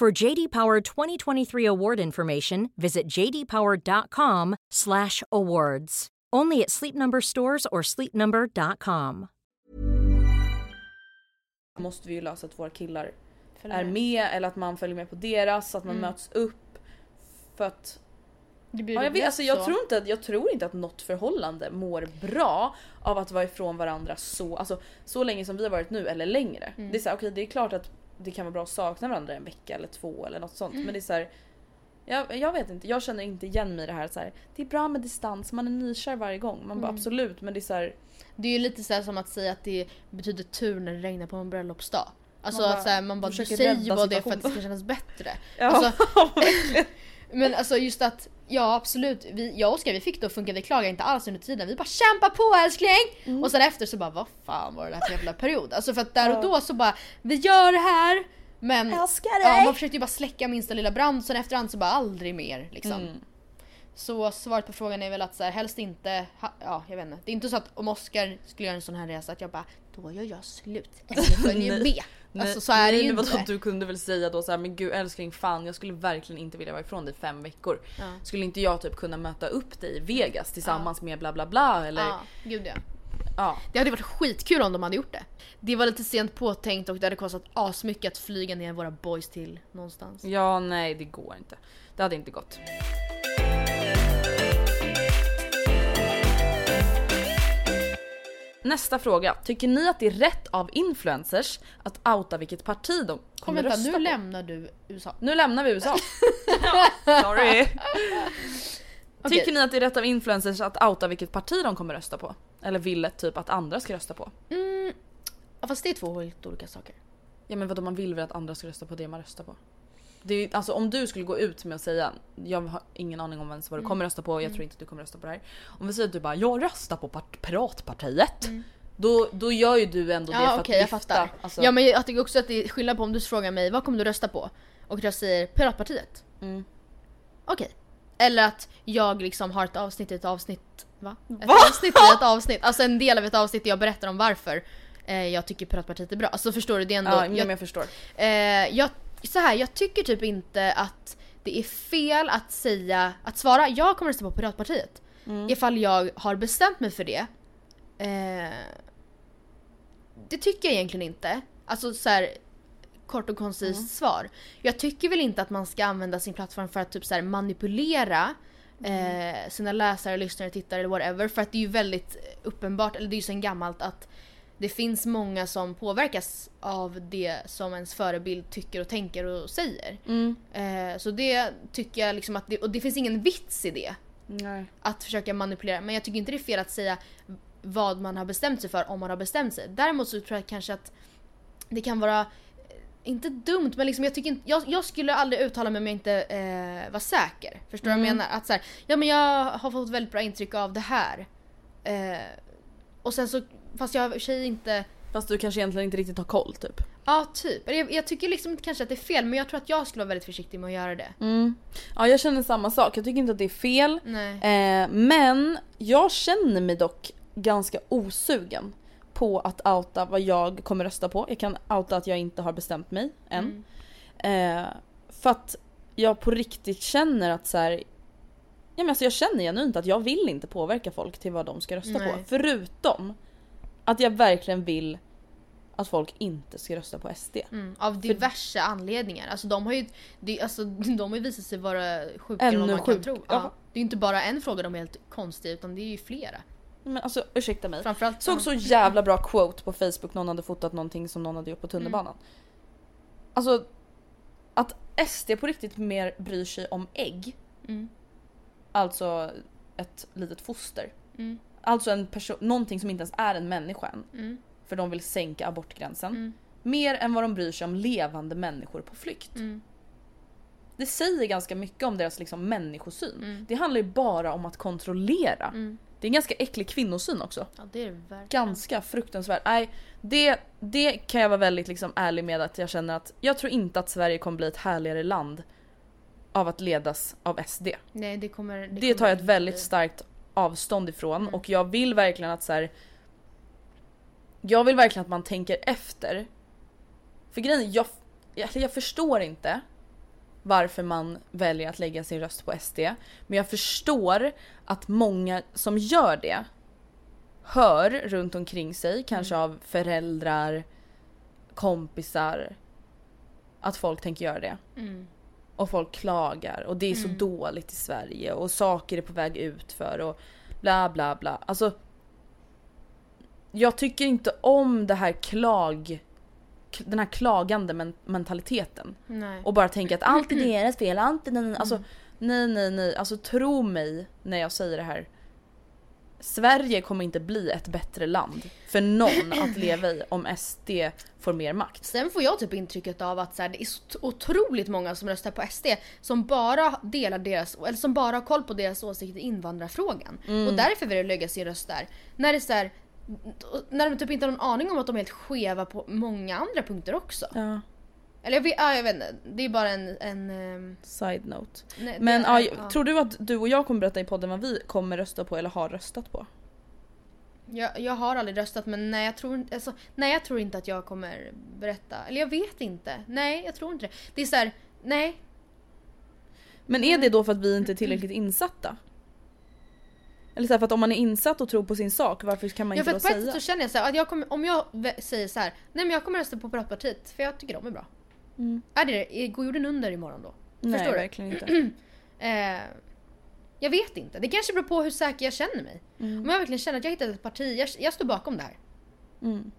For JD Power 2023 award information, visit jdpower.com/awards. Only at Sleep Number stores or sleepnumber.com. måste vi ju lösa att våra killar är med. eller att man följer med på deras, att man Mm. möts upp. För att Ja, jag, vet, alltså, jag, så. tror inte jag tror inte att något förhållande mår bra av att vara ifrån varandra så, alltså, så länge som vi har varit nu eller längre. Mm. Det är så här, okej, det är klart att det kan vara bra att sakna varandra en vecka eller två eller något sånt. Mm. Men det är så här, jag, jag vet inte, jag känner inte igen mig i det här, så här. Det är bra med distans, man är nykär varje gång. Man bara Mm. absolut men det är så här, Det är ju lite så här som att säga att det betyder tur när det regnar på en bröllopsdag. Alltså Man att bara- så här, man bara, du säger vad det för att det ska kännas bättre. Ja, Alltså. men alltså just att, ja absolut, vi, jag och Oskar vi fick då funka, vi klagade inte alls under tiden. Vi bara kämpa på älskling! Mm. Och sen efter så bara vad fan var det där för jävla period? Alltså för att där och då så bara, vi gör det här! Men Älskar ja, dig! man försökte ju bara släcka minsta lilla brand, sen efterhand så bara aldrig mer liksom. Mm. Så svaret på frågan är väl att så här, helst inte, ha, ja jag vet inte. Det är inte så att om Oskar skulle göra en sån här resa att jag bara då gör jag slut. Eller följer Nej. med. Alltså så är det ju nej, inte. vadå, Du kunde väl säga då så här, men gud älskling fan jag skulle verkligen inte vilja vara ifrån dig fem veckor. Ja. Skulle inte jag typ kunna möta upp dig i Vegas tillsammans med bla bla bla eller Ja, gud ja. ja. Det hade varit skitkul om de hade gjort det. Det var lite sent påtänkt och det hade kostat asmycket att flyga ner våra boys till någonstans. Ja nej det går inte. Det hade inte gått. Nästa fråga. Tycker ni att det är rätt av influencers att outa vilket parti de Kom kommer vänta, rösta nu på? lämnar du USA. nu lämnar vi USA. Sorry. Okej. Tycker ni att det är rätt av influencers att outa vilket parti de kommer rösta på? Eller vill typ att andra ska rösta på? Mm, ja, fast det är två helt olika saker. Ja men vadå man vill väl att andra ska rösta på det man röstar på? Det alltså om du skulle gå ut med att säga jag har ingen aning om ens vad du Mm. kommer rösta på, jag tror inte att du kommer rösta på det här. Om vi säger att du bara jag röstar på part- Piratpartiet. Då, då gör ju du ändå det Mm. Ja för okej att jag lyfta. fattar. Alltså, Ja men jag tycker också att det är skillnad på om du frågar mig vad kommer du rösta på? Och jag säger Piratpartiet. Mm. Okej. Eller att jag liksom har ett avsnitt i ett avsnitt, va? Ett Va? avsnitt i ett avsnitt, alltså en del av ett avsnitt där jag berättar om varför eh, jag tycker Piratpartiet är bra. Alltså förstår du? Det är ändå... ja, jag, jag förstår. eh, jag, så här, jag tycker typ inte att det är fel att säga, att svara jag kommer rösta på Piratpartiet. Mm. Ifall jag har bestämt mig för det. Eh, det tycker jag egentligen inte. Alltså så här, kort och koncist Mm. svar. Jag tycker väl inte att man ska använda sin plattform för att typ så här manipulera Mm. eh, sina läsare, lyssnare, tittare eller whatever. För att det är ju väldigt uppenbart, eller det är ju sen gammalt att det finns många som påverkas av det som ens förebild tycker och tänker och säger. Mm. Eh, så det tycker jag liksom att det, och det finns ingen vits i det. Nej. Att försöka manipulera. Men jag tycker inte det är fel att säga vad man har bestämt sig för om man har bestämt sig. Däremot så tror jag kanske att det kan vara, eh, inte dumt men liksom jag tycker inte, jag, jag skulle aldrig uttala mig om jag inte eh, var säker. Förstår du vad jag menar? Att så här, ja men jag har fått väldigt bra intryck av det här. Eh, och sen så, fast jag har i och för sig inte Fast du kanske egentligen inte riktigt har koll typ. Ja, typ. Jag, jag tycker liksom inte kanske att det är fel men jag tror att jag skulle vara väldigt försiktig med att göra det. Mm. Ja jag känner samma sak, jag tycker inte att det är fel. Nej. Eh, men jag känner mig dock ganska osugen på att outa vad jag kommer rösta på. Jag kan outa att jag inte har bestämt mig än. Mm. Eh, för att jag på riktigt känner att så här, ja, men alltså jag känner genuint att jag vill inte påverka folk till vad de ska rösta på. Nej. Förutom att jag verkligen vill att folk inte ska rösta på SD. Mm, av diverse anledningar. Alltså de har ju, det, alltså, de har visat sig vara sjukare än vad man kan sjuk- tro. ja. Det är inte bara en fråga de är helt konstiga utan det är ju flera. Men alltså ursäkta mig. Framförallt Såg så jävla bra quote på Facebook, någon hade fotat någonting som någon hade gjort på tunnelbanan. Alltså att SD på riktigt mer bryr sig om ägg, Mm. alltså ett litet foster. Mm. Alltså en person, någonting som inte ens är en människa än. Mm. För de vill sänka abortgränsen. Mm. Mer än vad de bryr sig om levande människor på flykt. Mm. Det säger ganska mycket om deras liksom, människosyn. Mm. Det handlar ju bara om att kontrollera. Mm. Det är en ganska äcklig kvinnosyn också. Ja det är det verkligen. ganska fruktansvärt. Nej, det, det kan jag vara väldigt liksom ärlig med att jag känner att jag tror inte att Sverige kommer bli ett härligare land av att ledas av SD. Nej det kommer... Det, kommer tar jag ett väldigt starkt avstånd ifrån Mm. och jag vill verkligen att så här. Jag vill verkligen att man tänker efter. För grejen jag, jag, jag förstår inte varför man väljer att lägga sin röst på SD. Men jag förstår att många som gör det hör runt omkring sig, kanske Mm. av föräldrar, kompisar, att folk tänker göra det. Mm. Och folk klagar och det är så Mm. dåligt i Sverige och saker är på väg ut för och bla bla bla. Alltså. Jag tycker inte om det här klag den här klagande men- mentaliteten. Nej. Och bara tänka att allt är deras fel, allt är den, alltså Mm. nej nej nej, alltså tro mig när jag säger det här. Sverige kommer inte bli ett bättre land för någon att leva i om SD får mer makt. Sen får jag typ intrycket av att så här, det är så otroligt många som röstar på SD som bara delar deras, eller som bara har koll på deras åsikter i invandrarfrågan. Mm. Och därför vill de lägga sin röst där. När det är så här, när de typ inte har någon aning om att de är helt skeva på många andra punkter också. Ja, Eller jag vet, ja, jag vet inte, det är bara en... en ehm, side note. nej, Men det ja, är- ja. tror du att du och jag kommer berätta i podden vad vi kommer rösta på eller har röstat på? Jag, jag har aldrig röstat men nej jag, tror, alltså, nej jag tror inte att jag kommer berätta. Eller jag vet inte. Nej jag tror inte det. Det är så här, nej. Men är det då för att vi inte är tillräckligt insatta? Eller så här, för att om man är insatt och tror på sin sak, varför kan man Ja, inte för då att på ett säga? sätt så känner jag så här, att jag kommer, om jag säger så här, nej men jag kommer rösta på Piratpartiet för jag tycker de är bra. Mm. Är det det? Går jorden under imorgon då? Nej Förstår du? verkligen inte. Eh, Jag vet inte. Det kanske beror på hur säker jag känner mig. Mm. Om jag verkligen känner att jag hittat ett parti, jag, jag står bakom det här. Mm.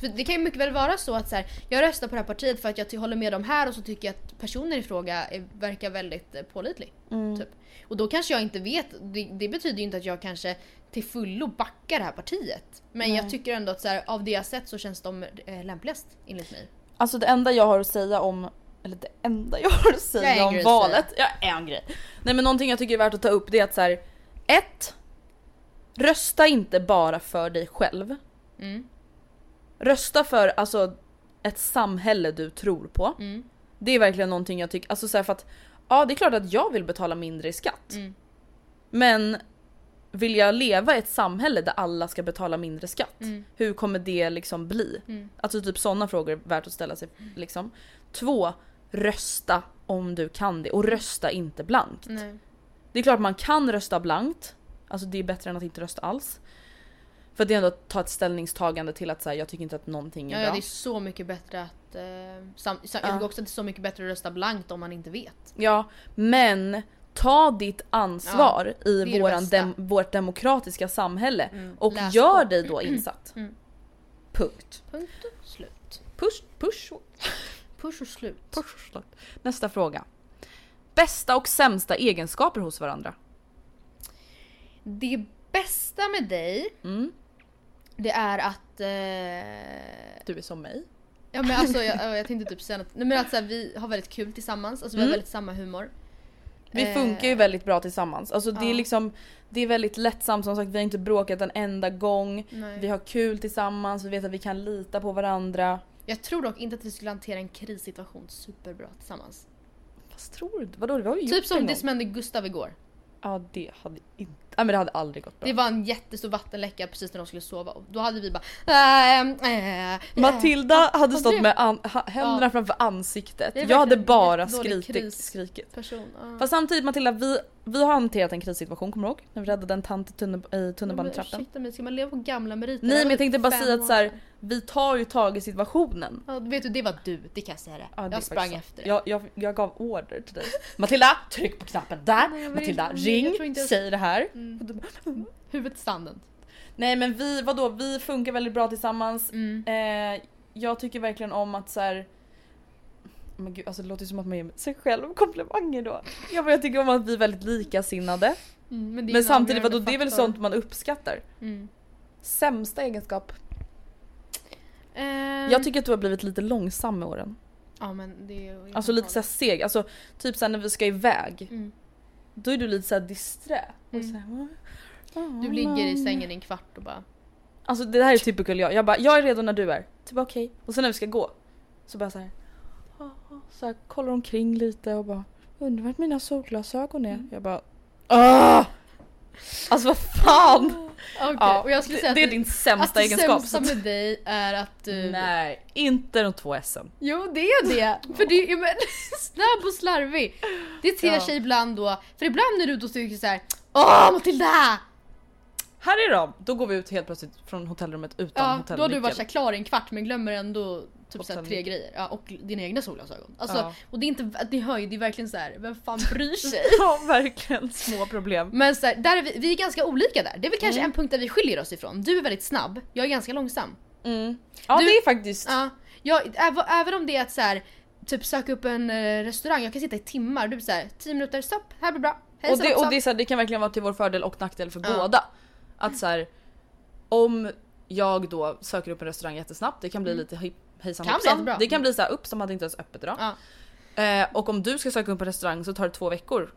För det kan ju mycket väl vara så att så här, jag röstar på det här partiet för att jag håller med dem här och så tycker jag att personen i fråga är, verkar väldigt eh, pålitlig. Mm. Typ. Och då kanske jag inte vet, det, det betyder ju inte att jag kanske till fullo backar det här partiet. Men jag tycker ändå att så här, av det jag sett så känns de eh, lämpligast enligt mig. Alltså det enda jag har att säga om, eller det enda jag har att Jag säga om grej valet, ja en grej. Nej men någonting jag tycker är värt att ta upp det är att så här, ett, Rösta inte bara för dig själv. Mm. Rösta för alltså ett samhälle du tror på. Mm. Det är verkligen någonting jag tycker, alltså så här för att ja det är klart att jag vill betala mindre i skatt. Mm. Men vill jag leva i ett samhälle där alla ska betala mindre skatt? Mm. Hur kommer det liksom bli? Mm. Alltså typ sådana frågor är värt att ställa sig liksom. Två, rösta om du kan det och rösta inte blankt. Nej. Det är klart man kan rösta blankt, alltså det är bättre än att inte rösta alls. För det är ändå att ta ett ställningstagande till att säga jag tycker inte att någonting är Ja, bra. ja, det är så mycket bättre att... Eh, sam, sam, Jag Ja. tycker också att det är så mycket bättre att rösta blankt om man inte vet. Ja, men ta ditt ansvar det i våran dem, vårt demokratiska samhälle Mm. och Läs gör på. dig då insatt. Mm. Punkt. Punkt och slut. Push, push, Push och slut. push. slut. Nästa fråga. Bästa och sämsta egenskaper hos varandra? Det bästa med dig, Mm. det är att... Eh, Du är som mig. ja men alltså jag, jag tänkte typ säga något. Nej, men att så här, vi har väldigt kul tillsammans, alltså vi har Mm. väldigt samma humor. Vi Eh, funkar ju väldigt bra tillsammans. Alltså det är ja. liksom Det är väldigt lättsamt som sagt, vi har inte bråkat en enda gång. Nej. Vi har kul tillsammans, vi vet att vi kan lita på varandra. Jag tror dock inte att vi skulle hantera en krissituation superbra tillsammans. Fast tror du? Vadå? Det var ju Typ som det som hände Gustav igår. Ja det hade inte... Men det hade aldrig gått bra. Det var en jättestor vattenläcka precis när de skulle sova och då hade vi bara... Äh, äh, äh. Matilda hade stått det- med an- händerna Ja. framför ansiktet. Jag hade bara skrikit, skrikit. Person. ja. Fast samtidigt Matilda, vi, vi har hanterat en krissituation, kommer du ihåg? När vi räddade en tant i, tunne, i tunnelbanetrappen. Men ursäkta mig, ska man leva på gamla meriter? Nej men jag tänkte bara säga att så här, vi tar ju tag i situationen. Ja, vet du, det var du, det kan jag säga det. Ja, det jag sprang efter det. Jag, jag, jag gav order till dig. Matilda, tryck på knappen där. Nej, Matilda, inte- ring, jag säg det här. Mm. Huvudet sanden. Nej men vi, vadå, vi funkar väldigt bra tillsammans. Mm. Eh, jag tycker verkligen om att så här. Men gud, alltså det låter ju som att man ger sig själv komplimanger då. Ja, men jag tycker om att vi är väldigt likasinnade. Mm, men Men en samtidigt, vadå, det är väl sånt man uppskattar. Mm. Sämsta egenskap? Ehm, Jag tycker att du har blivit lite långsam med åren. Ja men det är Alltså lite såhär seg, alltså typ såhär när vi ska iväg. Mm. Då är du lite såhär disträ. Mm. så här, "Åh, Du ligger i mamma." sängen i en kvart och bara... Alltså det här är typical jag. Jag bara, jag är redo när du är. Typ okej. Och sen när vi ska gå. Så bara såhär. Så här, kollar omkring lite och bara. Undrar vart mina solglasögon är. Mm. Jag bara. Åh! Alltså vad fan! Okej, Ja, och jag skulle det, säga att det är det- din sämsta att det egenskap. sämsta med dig är att du... Nej, inte de två SM. Jo det är det! För du är men, snabb och slarvig. Det ter Ja. sig ibland då, för ibland när du då tycker såhär Åh Matilda! Här är de! Då går vi ut helt plötsligt från hotellrummet utan Ja, då har du varit klar i en kvart men glömmer ändå typ så här, tre grejer. Ja, och dina egna solglasögon. Alltså, Ja. Och det är inte, det hör ju, det är verkligen så här, vem fan bryr sig? Ja verkligen, små problem. Men så här, där är vi, vi är ganska olika där. Det är väl kanske Mm. en punkt där vi skiljer oss ifrån. Du är väldigt snabb, jag är ganska långsam. Mm. Ja Du- det är faktiskt... Ja, jag, även, om det är att så här, typ söka upp en eh, restaurang, jag kan sitta i timmar. Du är såhär, 10 minuter, stopp, här blir bra. Hej, och det, och det, är så här, det kan verkligen vara till vår fördel och nackdel för Ja. båda. Att så här, om jag då söker upp en restaurang jättesnabbt, det kan bli lite hej- hejsan Kan bli hoppsan. jättebra. Det kan bli så här, upp som hade inte ens öppet idag. Ja. Eh, och om du ska söka upp en restaurang så tar det två veckor.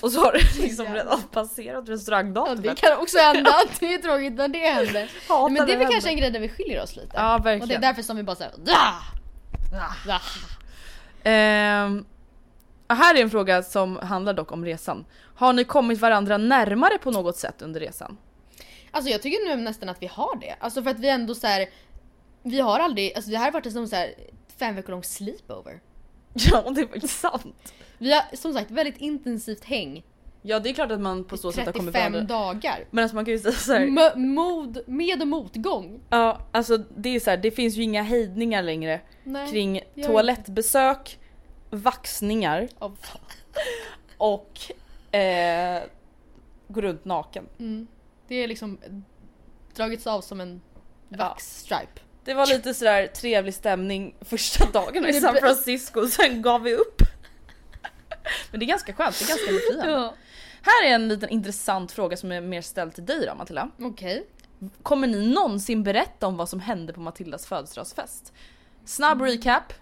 Och så har det liksom redan passerat Ja, restaurangdatumet. det kan också hända, det är tråkigt när det händer. Hatar Men det är väl kanske en grej där vi skiljer oss lite. Ja och det är verkligen. därför som vi bara såhär. Ehm, och här är en fråga som handlar dock om resan. Har ni kommit varandra närmare på något sätt under resan? Alltså jag tycker nu nästan att vi har det. Alltså för att vi ändå så här. Vi har aldrig, alltså det här har varit en sån så här fem veckor lång sleepover. Ja det är faktiskt sant. Vi har som sagt väldigt intensivt häng. Ja det är klart att man på så sätt har kommit 35 varandra. dagar. Men alltså man kan ju säga såhär. Mö- mod, med och motgång. Ja alltså det är så här, det finns ju inga hejdningar längre Nej. kring toalettbesök, vaxningar Av- och eh, gå runt naken. Mm. Det är liksom dragits av som en vaxstripe. Det var lite sådär trevlig stämning första dagen i San Francisco, sen gav vi upp. Men det är ganska skönt, det är ganska befriande. Ja. Här är en liten intressant fråga som är mer ställd till dig då Matilda. Okej. Kommer ni någonsin berätta om vad som hände på Matildas födelsedagsfest? Snabb recap.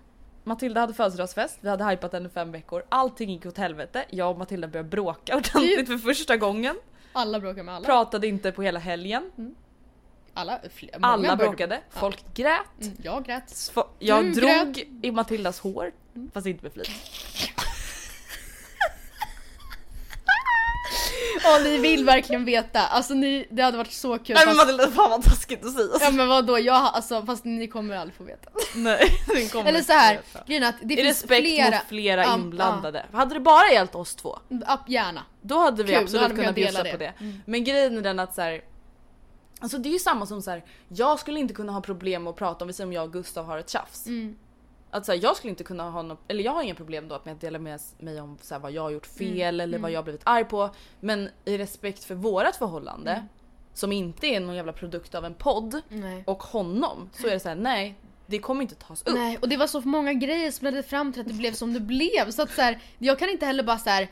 Matilda hade födelsedagsfest, vi hade hypat den i fem veckor. Allting gick åt helvete. Jag och Matilda började bråka ordentligt för första gången. Alla bråkar med alla. Pratade inte på hela helgen. Alla, fler, Alla började- bråkade, folk grät. Mm, jag grät. Jag Du drog grät. i Matildas hår, fast inte med flit. Ja ni vill verkligen veta. Alltså ni, det hade varit så kul. Nej men fast, Matilda, fan vad taskigt att säga. ja men vadå, jag, alltså, fast ni kommer aldrig få veta. Nej, den kommer Eller så här, grejen att det I finns respekt flera. mot flera Ja, inblandade. Hade det bara gällt oss två, Ja, gärna. då hade vi Kul, absolut hade kunnat bjussa på det. det. Men grejen är den att så här, Alltså det är ju samma som så här. jag skulle inte kunna ha problem att prata om, vi säger om jag och Gustav har ett tjafs. Mm. Att så här, jag skulle inte kunna ha något, eller jag har inga problem då att dela med mig om så här, vad jag har gjort fel Mm. eller vad jag har blivit arg på. Men i respekt för vårat förhållande, Mm. som inte är någon jävla produkt av en podd, Nej. och honom, så är det så här: nej, det kommer inte tas upp. Nej, och det var så många grejer som ledde fram till att det blev som det blev. Så att så här, jag kan inte heller bara så här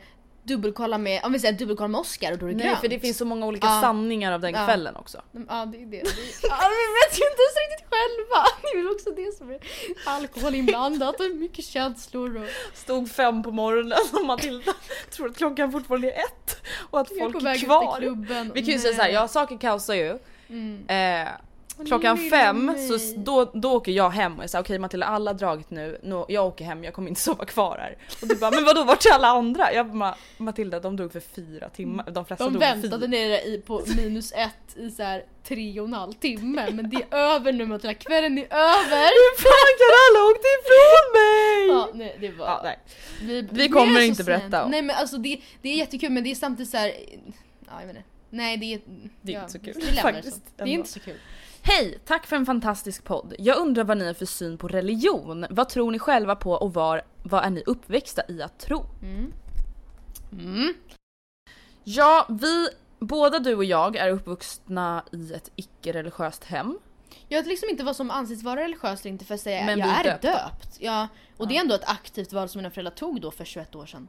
dubbelkolla med, om vi säger dubbelkolla med Oscar och då är det Nej grönt. för det finns så många olika Ja. sanningar av den Ja. kvällen också. Ja det är det. ja, vi vet ju inte ens riktigt själva. Det är väl också det som är alkohol inblandat och mycket känslor och Stod fem på morgonen och Matilda tror att klockan fortfarande är ett och att folk är kvar. Vi kan ju säga såhär, ja saker kaosar ju. Mm. Eh, klockan fem så då, då åker jag hem och jag säger okej Matilda alla har dragit nu, nu, jag åker hem jag kommer inte sova kvar här. Och du bara men vadå vart är alla andra? Jag bara Matilda de drog för fyra timmar, de flesta De drog för väntade fyra. nere i, på minus ett i så här tre och en halv timme men det är över nu Matilda, kvällen är över! Hur fan kan alla åkt ifrån mig? Ja, nej, det var... Ja, nej. Vi, Vi kommer inte berätta om. Nej men alltså det, det är jättekul men det är samtidigt så här. Ja jag inte. Nej det är... Det är ja, inte så kul, faktiskt. Det är inte så kul. Hej! Tack för en fantastisk podd. Jag undrar vad ni har för syn på religion. Vad tror ni själva på och var, vad är ni uppväxta i att tro? Mm. Mm. Ja, vi, båda du och jag är uppvuxna i ett icke-religiöst hem. Jag vet liksom inte vad som anses vara religiöst eller inte för att säga Men jag vi är döpta. döpt. Ja, och det är ändå ett aktivt val som mina föräldrar tog då för 21 år sedan.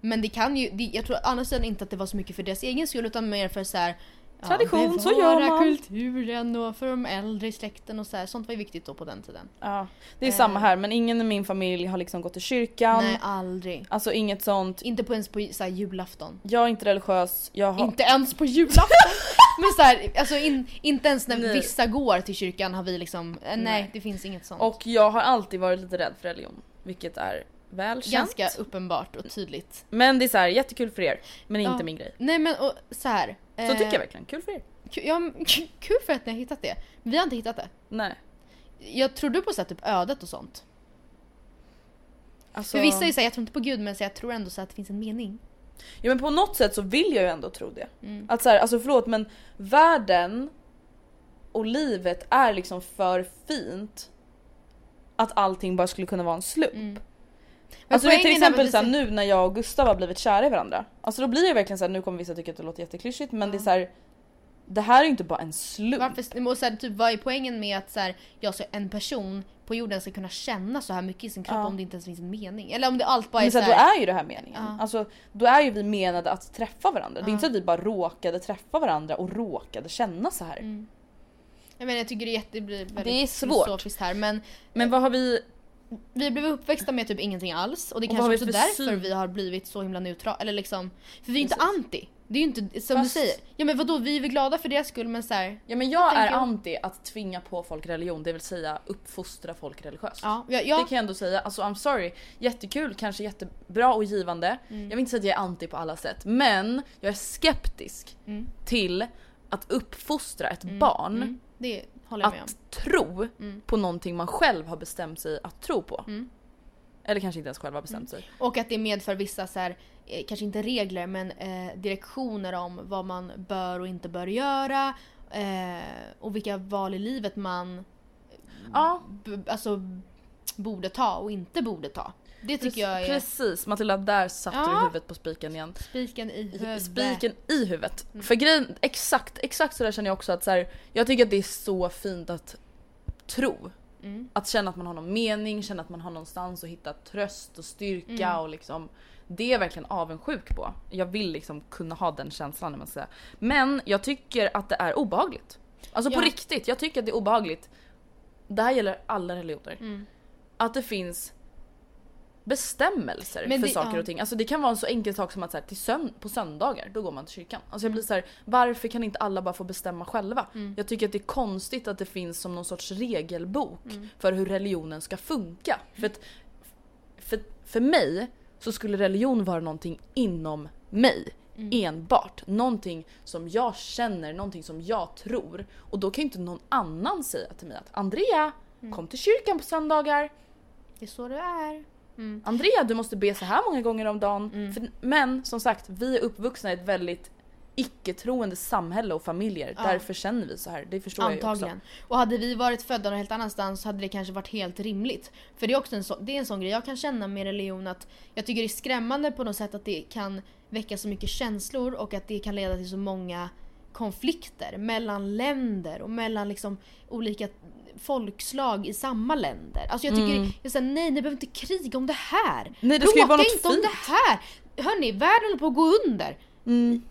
Men det kan ju, det, jag tror sidan inte att det var så mycket för deras egen skull utan mer för så här. Tradition, så bevara gör man. kulturen och för de äldre i släkten och så här. Sånt var ju viktigt då på den tiden. Ja, det är Eh. samma här men ingen i min familj har liksom gått till kyrkan. Nej aldrig. Alltså inget sånt. Inte på ens på så här, julafton. Jag är inte religiös, jag har... Inte ens på julafton! Men så här, alltså in, inte ens när Nej. vissa går till kyrkan har vi liksom, eh, nej, Nej. det finns inget sånt. Och jag har alltid varit lite rädd för religion. Vilket är väl känt. Ganska uppenbart och tydligt. Men det är så här, jättekul för er. Men Ja. inte min grej. Nej men och, så här. Så eh, tycker jag verkligen. Kul för er. Kul, ja, kul för att ni har hittat det. Vi har inte hittat det. Nej. Jag tror du på så här, typ ödet och sånt? Alltså... För vissa är såhär, jag tror inte på gud men så jag tror ändå så att det finns en mening. Ja men på något sätt så vill jag ju ändå tro det. Mm. Att så här, alltså förlåt men världen och livet är liksom för fint att allting bara skulle kunna vara en slump. Mm. Alltså det är till exempel såhär, nu när jag och Gustav har blivit kära i varandra. Alltså då blir det verkligen såhär, nu kommer vissa tycka att det låter jätteklyschigt men det är såhär Det här är ju inte bara en slump. Varför, och så här, typ, vad är poängen med att så här, jag, så, en person på jorden ska kunna känna så här mycket i sin kropp Ja. om det inte ens finns en mening? Eller om det allt bara är Men så så här, då är ju det här meningen. Ja. Alltså, då är ju vi menade att träffa varandra. Det är Ja. inte så att vi bara råkade träffa varandra och råkade känna så här. Mm. Jag, menar, jag tycker det, är jätte, det blir väldigt Det är svårt. filosofiskt här men Men vad har vi vi blev uppväxta med typ ingenting alls och det är Och kanske också för därför vi har blivit så himla neutrala. Eller liksom, för vi är inte Precis. anti. Det är ju inte som Fast- du säger. Ja men vadå vi är väl glada för deras skull men så här, Ja men jag är anti att tvinga på folk religion, det vill säga uppfostra folk religiöst. ja, ja, Det ja, kan jag ändå säga. Alltså I'm sorry, jättekul, kanske jättebra och givande. Mm. Jag vill inte säga att jag är anti på alla sätt, men jag är skeptisk Mm. till att uppfostra ett barn mm, det att tro Mm. på någonting man själv har bestämt sig att tro på. Mm. Eller kanske inte ens själv har bestämt sig. Och att det medför vissa så här, eh, kanske inte regler men eh, direktioner om vad man bör och inte bör göra. Eh, och vilka val i livet man Ja, alltså, borde ta och inte borde ta. Det tycker jag är Precis Matilda, där satte Ja. du huvudet på spiken igen. spiken i huvudet. Spiken i huvudet. Mm. För grejen, exakt, exakt så där känner jag också att så här, jag tycker att det är så fint att tro. Mm. Att känna att man har någon mening, känna att man har någonstans att hitta tröst och styrka Mm. och liksom det är jag verkligen avundsjuk på. Jag vill liksom kunna ha den känslan när man säger. Men jag tycker att det är obehagligt. Alltså på Ja. riktigt, jag tycker att det är obehagligt. Det här gäller alla religioner. Mm. Att det finns bestämmelser Men för det- saker ja. och ting. Alltså det kan vara en så enkel sak som att så här, till sönd- på söndagar då går man till kyrkan. Alltså Mm. jag blir så här, varför kan inte alla bara få bestämma själva? Jag tycker att det är konstigt att det finns som någon sorts regelbok Mm. för hur religionen ska funka. För, att, för, för mig så skulle religion vara någonting inom mig. Mm. Enbart. Någonting som jag känner, någonting som jag tror. Och då kan ju inte någon annan säga till mig att Andrea, Mm. kom till kyrkan på söndagar. Det är så det är. Mm. Andrea du måste be så här många gånger om dagen. Mm. För, men som sagt, vi är uppvuxna i ett väldigt icke-troende samhälle och familjer. Ja. därför känner vi så här. Det förstår jag ju Antagligen. Och hade vi varit födda någon helt annanstans så hade det kanske varit helt rimligt. För det är också en, så, det är en sån grej jag kan känna med religion att jag tycker det är skrämmande på något sätt att det kan väcka så mycket känslor och att det kan leda till så många konflikter mellan länder och mellan liksom olika folkslag i samma länder. Alltså jag tycker, Mm. jag säger nej ni behöver inte kriga om det här. Nej, det ska ju vara något inte om fint. det här! Hörni, världen håller på att gå under. Mm.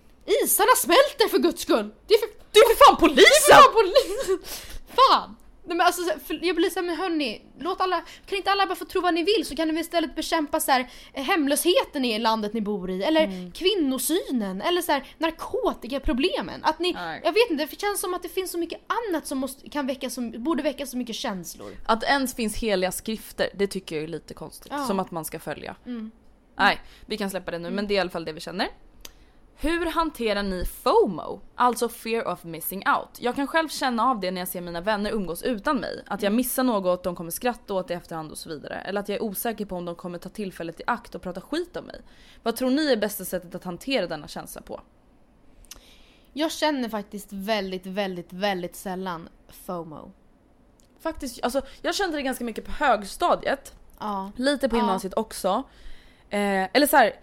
Isarna smälter för guds skull! Det är för Du är för fan polisen! Fan polisen! Fan! Nej, men alltså, jag blir såhär, men hörni, låt alla, kan inte alla bara få tro vad ni vill så kan ni väl istället bekämpa så här, eh, hemlösheten i landet ni bor i eller Mm. kvinnosynen eller så här, narkotikaproblemen. Att ni, Nej. jag vet inte, det känns som att det finns så mycket annat som måste, kan väcka så, borde väcka så mycket känslor. Att ens finns heliga skrifter, det tycker jag är lite konstigt. Ja. Som att man ska följa. Mm. Nej, vi kan släppa det nu men det är i alla fall det vi känner. Hur hanterar ni FOMO? Alltså fear of missing out. Jag kan själv känna av det när jag ser mina vänner umgås utan mig. Att jag missar något, de kommer skratta åt det i efterhand och så vidare. Eller att jag är osäker på om de kommer ta tillfället i akt och prata skit om mig. Vad tror ni är bästa sättet att hantera denna känsla på? Jag känner faktiskt väldigt, väldigt, väldigt sällan FOMO. Faktiskt, alltså jag kände det ganska mycket på högstadiet. Ja. Lite på Ja. gymnasiet också. Eh, eller så här.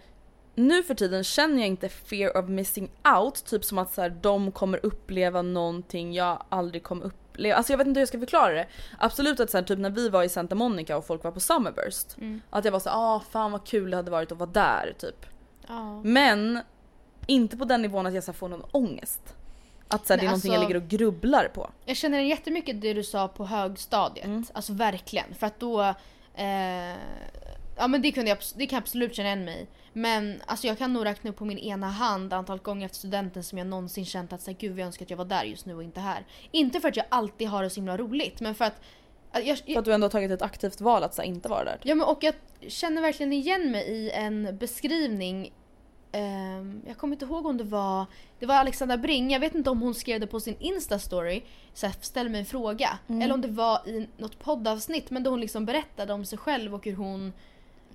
Nu för tiden känner jag inte fear of missing out, typ som att så här, de kommer uppleva någonting jag aldrig kommer uppleva. Alltså jag vet inte hur jag ska förklara det. Absolut att så här, typ när vi var i Santa Monica och folk var på Summerburst. Mm. Att jag var så ah fan vad kul det hade varit att vara där typ. ja. Men inte på den nivån att jag så här, får någon ångest. Att så här, Nej, det är någonting alltså- jag ligger och grubblar på. Jag känner jättemycket det du sa på högstadiet. Mm. Alltså verkligen. För att då... Eh, ja men det, kunde jag, det kan jag absolut känna igen mig i. Men alltså jag kan nog räkna upp på min ena hand antalet gånger efter studenten som jag någonsin känt att så här, gud jag önskar att jag var där just nu och inte här. Inte för att jag alltid har det så himla roligt men för att... att jag, För att du ändå har tagit ett aktivt val att så här, inte vara där. Ja men och jag känner verkligen igen mig i en beskrivning. Ehm, jag kommer inte ihåg om det var Det var Alexandra Bring, jag vet inte om hon skrev det på sin instastory. Ställ mig en fråga. Eller om det var i något poddavsnitt men då hon liksom berättade om sig själv och hur hon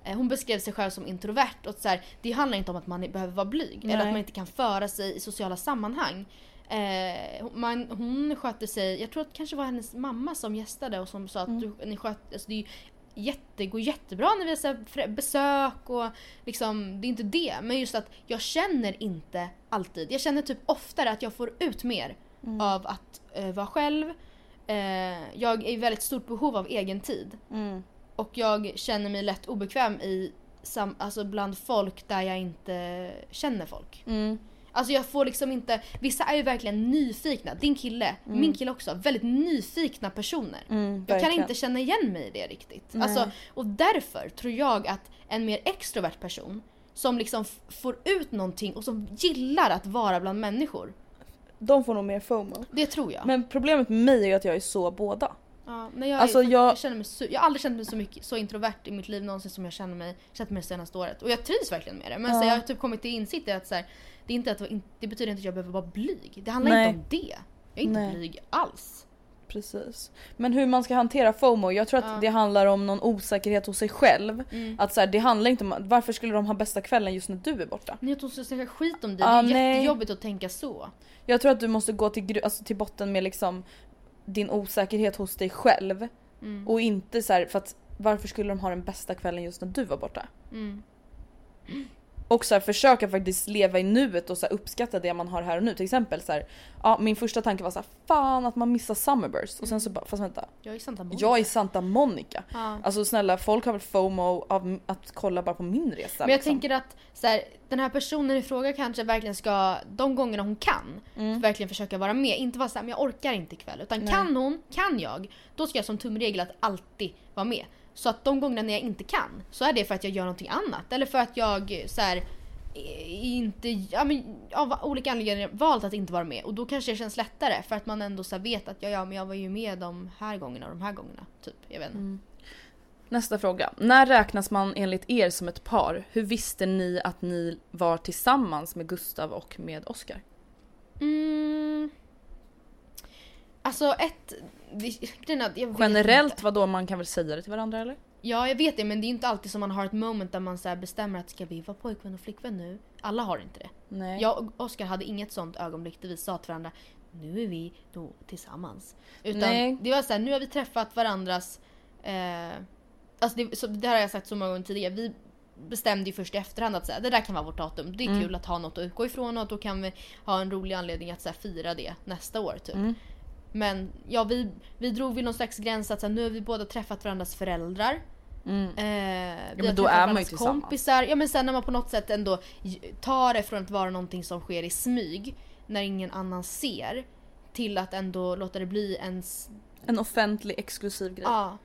hon beskrev sig själv som introvert och så här, det handlar inte om att man behöver vara blyg eller att Nej. man inte kan föra sig i sociala sammanhang. Eh, man, hon skötte sig, jag tror att det kanske var hennes mamma som gästade och som sa att du, ni sköt, alltså det är jätte, går jättebra när vi har besök och liksom, det är inte det. Men just att jag känner inte alltid, jag känner typ oftare att jag får ut mer av att eh, vara själv. Eh, jag är i väldigt stort behov av egen tid. Mm. Och jag känner mig lätt obekväm i sam, alltså bland folk där jag inte känner folk. Mm. Alltså jag får liksom inte, vissa är ju verkligen nyfikna, din kille, min kille också, väldigt nyfikna personer. Mm, Jag kan inte känna igen mig i det riktigt. Nej. Alltså, och därför tror jag att en mer extrovert person som liksom får ut någonting och som gillar att vara bland människor. De får nog mer FOMO. Det tror jag. Men problemet med mig är att jag är så båda. Ja, men jag, Alltså, är, jag- jag... känner mig så, jag har aldrig känt mig så, mycket, så introvert i mitt liv någonsin som jag känner mig, känt mig det senaste året. Och jag trivs verkligen med det. Men så, Ja. jag har typ kommit till insikt att så här, det, är inte att, det betyder inte att jag behöver vara blyg. Det handlar Nej. inte om det. Jag är inte Nej. blyg alls. Precis. Men hur man ska hantera FOMO, jag tror att Ja. det handlar om någon osäkerhet hos sig själv. Mm. Att så här, det handlar inte om varför skulle de ha bästa kvällen just när du är borta? Ni att hon ska snacka skit om dig. Ah, det är nej. jättejobbigt att tänka så. Jag tror att du måste gå till, alltså, till botten med liksom din osäkerhet hos dig själv. Mm. Och inte så här, för att varför skulle de ha den bästa kvällen just när du var borta? Mm. Och så här, försöka faktiskt leva i nuet och så här, uppskatta det man har här och nu. Till exempel så här, ja, min första tanke var så här, fan att man missar Summerburst. Och sen så bara, fast vänta. Jag är Santa Monica. Jag är Santa Monica. Ja. Alltså snälla folk har väl FOMO av att kolla bara på min resa. Men jag liksom. tänker att så här, den här personen i fråga kanske verkligen ska, de gångerna hon kan, verkligen försöka vara med. Inte vara såhär, men jag orkar inte ikväll. Utan Nej. kan hon, kan jag, då ska jag som tumregel att alltid vara med. Så att de gångerna när jag inte kan, så är det för att jag gör någonting annat. Eller för att jag så här, inte, ja, men, av olika anledningar valt att inte vara med. Och då kanske det känns lättare för att man ändå så vet att ja, ja, men jag var ju med de här gångerna och de här gångerna. Typ, jag vet inte. Nästa fråga. När räknas man enligt er som ett par? Hur visste ni att ni var tillsammans med Gustav och med Oscar? Mm. Alltså ett... det- Generellt vad då man kan väl säga det till varandra eller? Ja jag vet det men det är inte alltid som man har ett moment där man så bestämmer att ska vi vara pojkvän och flickvän nu? Alla har inte det. Nej. Jag och Oskar hade inget sånt ögonblick där vi sa till varandra nu är vi då tillsammans. Utan Nej. det var så här, nu har vi träffat varandras... Eh, alltså det, så, det har jag sagt så många gånger tidigare. Vi bestämde ju först i efterhand att så här, det där kan vara vårt datum. Det är Mm. kul att ha något att utgå ifrån och då kan vi ha en rolig anledning att så här, fira det nästa år. Typ. Mm. Men ja, vi, vi drog väl någon slags gräns att så här, nu har vi båda träffat varandras föräldrar. Mm. Eh, vi men då är man ju tillsammans. kompisar. Ja men sen när man på något sätt ändå tar det från att vara någonting som sker i smyg när ingen annan ser till att ändå låta det bli ens, En offentlig exklusiv grej. ja,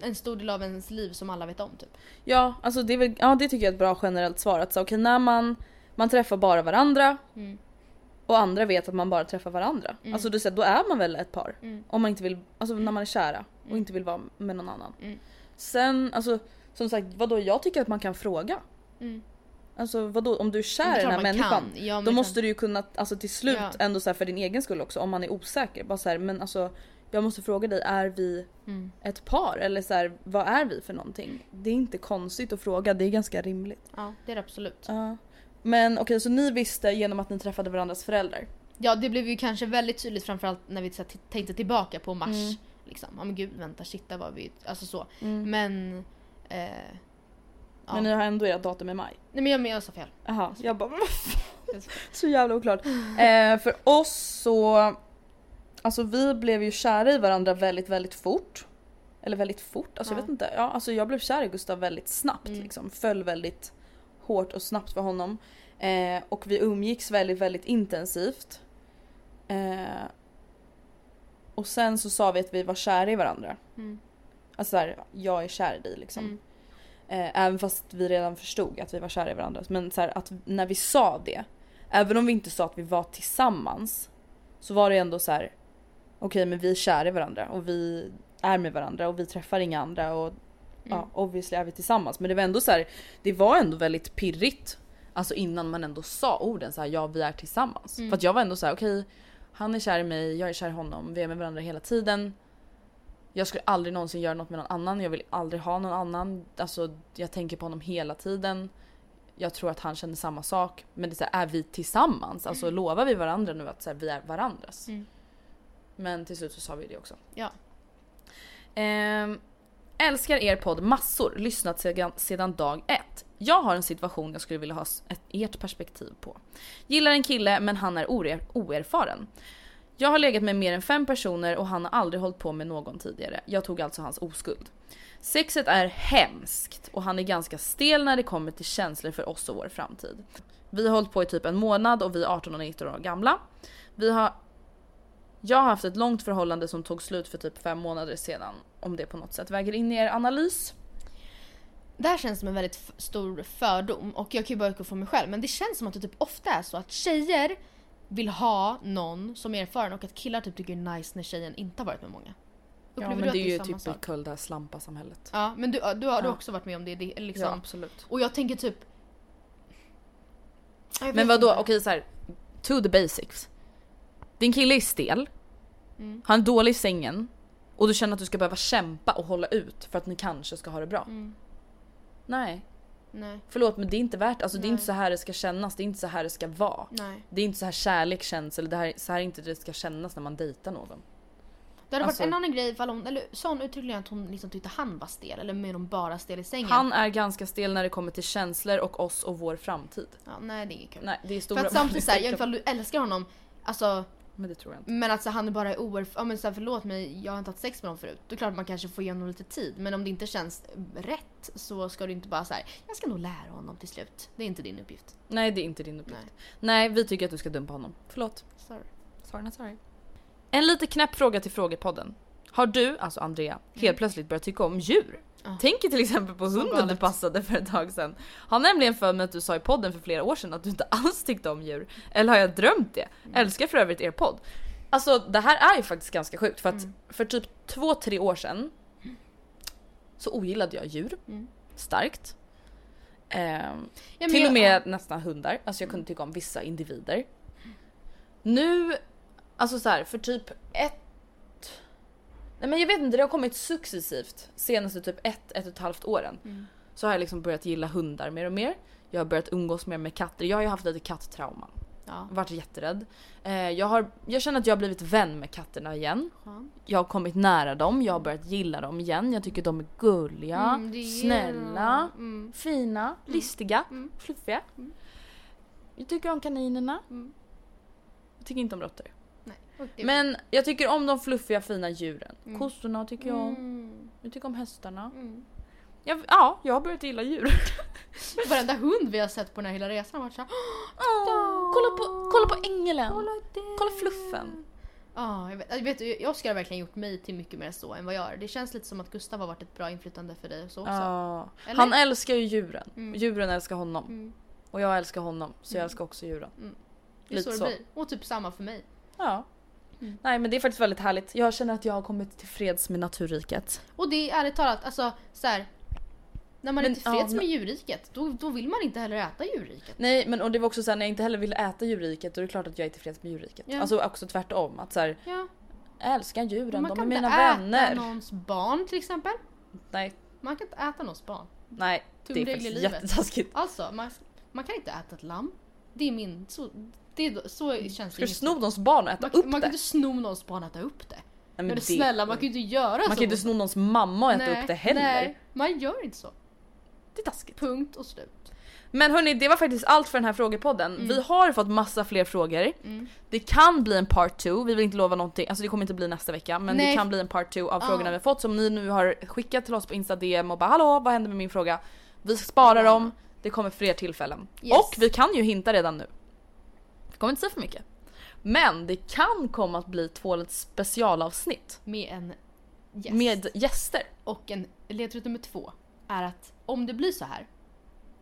en stor del av ens liv som alla vet om typ. Ja, alltså det, är väl, ja, det tycker jag är ett bra generellt svar. Att så, okej, när man, man träffar bara varandra Mm. Och andra vet att man bara träffar varandra. Alltså du säger, då är man väl ett par. Mm. Om man inte vill, alltså när man är kära och inte vill vara med någon annan. Mm. Sen, alltså som sagt, vadå jag tycker att man kan fråga. Mm. Alltså vadå om du är kär är i den här människan. kan. Ja, Då det måste kan- du ju kunna, alltså till slut Ja. ändå så här för din egen skull också om man är osäker. Bara så här, men alltså jag måste fråga dig, är vi Mm. ett par? Eller så här, vad är vi för någonting? Det är inte konstigt att fråga, det är ganska rimligt. Ja det är det absolut. Ja. Men okej, så ni visste genom att ni träffade varandras föräldrar? Ja det blev ju kanske väldigt tydligt framförallt när vi så här, tänkte tillbaka på mars. Mm. Liksom. Ja men gud vänta shit där var vi. Alltså så. Men... Eh, ja. Men ni har ändå ert datum i maj? Nej men jag, men jag sa fel. Jaha, jag bara? Så jävla oklart. Eh, för oss så... Alltså vi blev ju kära i varandra väldigt väldigt fort. Eller väldigt fort, alltså jag Ja. vet inte. Ja, alltså jag blev kär i Gustav väldigt snabbt Mm. liksom. Föll väldigt hårt och snabbt för honom. Eh, och vi umgicks väldigt väldigt intensivt. Eh, och sen så sa vi att vi var kära i varandra. Mm. Alltså såhär, jag är kär i dig liksom. Mm. Eh, även fast vi redan förstod att vi var kära i varandra. Men så här, att när vi sa det, även om vi inte sa att vi var tillsammans, så var det ändå så här. okej men vi är kära i varandra och vi är med varandra och vi träffar inga andra och ja, Mm. obviously är vi tillsammans. Men det var ändå så här, det var ändå väldigt pirrigt. Alltså innan man ändå sa orden så här, ja vi är tillsammans. Mm. För att jag var ändå så här, okej han är kär i mig, jag är kär i honom, vi är med varandra hela tiden. Jag skulle aldrig någonsin göra något med någon annan, jag vill aldrig ha någon annan. Alltså jag tänker på honom hela tiden. Jag tror att han känner samma sak. Men det är, så här, är vi tillsammans? Alltså lovar vi varandra nu att så här, vi är varandras? Mm. Men till slut så sa vi det också. Ja. Ehm, älskar er podd massor, lyssnat sedan, sedan dag ett. Jag har en situation jag skulle vilja ha ett, ert perspektiv på. Gillar en kille men han är oer, oerfaren. Jag har legat med mer än fem personer och han har aldrig hållit på med någon tidigare. Jag tog alltså hans oskuld. Sexet är hemskt och han är ganska stel när det kommer till känslor för oss och vår framtid. Vi har hållit på i typ en månad och vi är 18 och 19 år gamla. Vi har jag har haft ett långt förhållande som tog slut för typ fem månader sedan. Om det på något sätt väger in i er analys. Det här känns som en väldigt stor fördom och jag kan ju bara utgå från mig själv men det känns som att det typ ofta är så att tjejer vill ha någon som är erfaren och att killar typ tycker det är nice när tjejen inte har varit med många. Ja Upplever men du att det är ju typ sak? det här slampa-samhället. Ja men du, du har du Ja. också varit med om det. det liksom, Ja absolut. Och jag tänker typ... Jag Men vad då? okej så här. To the basics. Din kille är stel. Mm. Han är dålig i sängen. Och du känner att du ska behöva kämpa och hålla ut för att ni kanske ska ha det bra. Mm. Nej. Nej, Förlåt men det är inte värt alltså det är inte så här det ska kännas, det är inte så här det ska vara. nej. Det är inte så här kärlek känns eller det här, så här är inte det ska kännas när man dejtar någon. Det hade Alltså- varit en annan grej ifall hon, eller sa hon uttryckligen att hon liksom tyckte han var stel eller mer hon bara stel i sängen? Han är ganska stel när det kommer till känslor och oss och vår framtid. Ja, nej det är inget kul. Nej det är För stora att samtidigt såhär, ifall du älskar honom, alltså Men det tror jag inte. men att så, han är bara oerf... Ja men så här, förlåt mig, jag har inte haft sex med honom förut. Då är klart att man kanske får ge honom lite tid. Men om det inte känns rätt så ska du inte bara så här. jag ska nog lära honom till slut. Det är inte din uppgift. Nej det är inte din uppgift. Nej. Nej, vi tycker att du ska dumpa honom. Förlåt. Sorry. Sorry not sorry. En lite knäpp fråga till frågepodden. Har du, alltså Andrea, helt plötsligt börjat tycka om djur? Ja. Tänk till exempel på hunden du passade för ett tag sedan. Har nämligen för mig att du sa i podden för flera år sedan att du inte alls tyckte om djur. Eller har jag drömt det? Älskar för övrigt er podd. Alltså det här är ju faktiskt ganska sjukt för att för typ två, tre år sedan så ogillade jag djur. Mm. Starkt. Ehm, Ja, till jag- och med nästan hundar. Alltså jag kunde tycka om vissa individer. Nu, alltså så här, för typ ett... Nej men jag vet inte, det har kommit successivt senaste typ ett, ett och ett halvt åren. Mm. Så har jag liksom börjat gilla hundar mer och mer. Jag har börjat umgås mer med katter. Jag har ju haft lite katttrauma. Ja. Varit jätterädd. Eh, jag, har, jag känner att jag har blivit vän med katterna igen. Skönt. Jag har kommit nära dem, jag har börjat gilla dem igen. Jag tycker de är gulliga, Mm, är- snälla, Mm. fina, listiga, Mm. fluffiga. Mm. Jag tycker om kaninerna. Mm. Jag tycker inte om råttor. Men jag tycker om de fluffiga fina djuren. Mm. Kossorna tycker jag om. Mm. Jag tycker om hästarna. Mm. Jag, ja, jag har börjat gilla djur. Varenda hund vi har sett på den här hela resan har varit såhär Åh, kolla, på, kolla på ängeln! Kolla fluffen. Ja, jag vet, jag vet Oskar har verkligen gjort mig till mycket mer så än vad jag är. Det känns lite som att Gustav har varit ett bra inflytande för dig och så också. Eller? Han älskar ju djuren. Mm. Djuren älskar honom. Mm. Och jag älskar honom. Så jag Mm. älskar också djuren. Det är Lite så det så. blir. Och typ samma för mig. Ja. Mm. Nej men det är faktiskt väldigt härligt. Jag känner att jag har kommit till freds med naturriket. Och det är ärligt talat, alltså så här. När man Men, är tillfreds ja, med djurriket, då, då vill man inte heller äta djurriket. Nej men och det var också såhär när jag inte heller ville äta djurriket då är det klart att jag är tillfreds med djurriket. Ja. Alltså också tvärtom. Att såhär, Ja, jag älskar djuren, man de är kan mina inte vänner. äta någons barn till exempel. Nej, Man kan inte äta någons barn. nej. Det är faktiskt livet. jättetaskigt. Alltså, man, man kan inte äta ett lamm. Det är min... Så, det är, så känns det. Ska du just sno någons barn och äta man, upp man det? kan inte sno någons barn och äta upp det. Nej, Men men det, snälla, man kan ju inte göra så. man kan inte sno någons mamma och äta nej, upp det heller. Nej, man gör inte så. Det är taskigt. Punkt och slut. Men hörni, det var faktiskt allt för den här frågepodden. Vi har fått massa fler frågor. Mm. Det kan bli en part 2, vi vill inte lova någonting, alltså det kommer inte bli nästa vecka men det Nej. kan bli en part 2 av Ja. frågorna vi har fått som ni nu har skickat till oss på Insta DM och bara hallå vad händer med min fråga? Vi sparar dem, det kommer fler tillfällen. Yes. Och vi kan ju hinta redan nu. Kommer inte säga för mycket. Men det kan komma att bli två lite specialavsnitt Med en gäst. med gäster. Och en ledtråd nummer två är att om det blir så här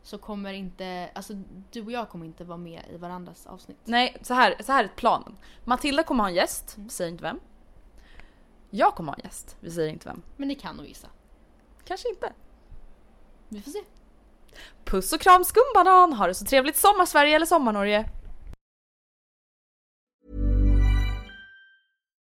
så kommer inte, alltså du och jag kommer inte vara med i varandras avsnitt. Nej, så här, så här är planen. Matilda kommer ha en gäst, Mm. vi säger inte vem. Jag kommer ha en gäst, vi säger inte vem. Men ni kan nog gissa. Kanske inte. Vi får se. Puss och kram skumbanan! Ha det så trevligt sommar-Sverige eller sommar-Norge.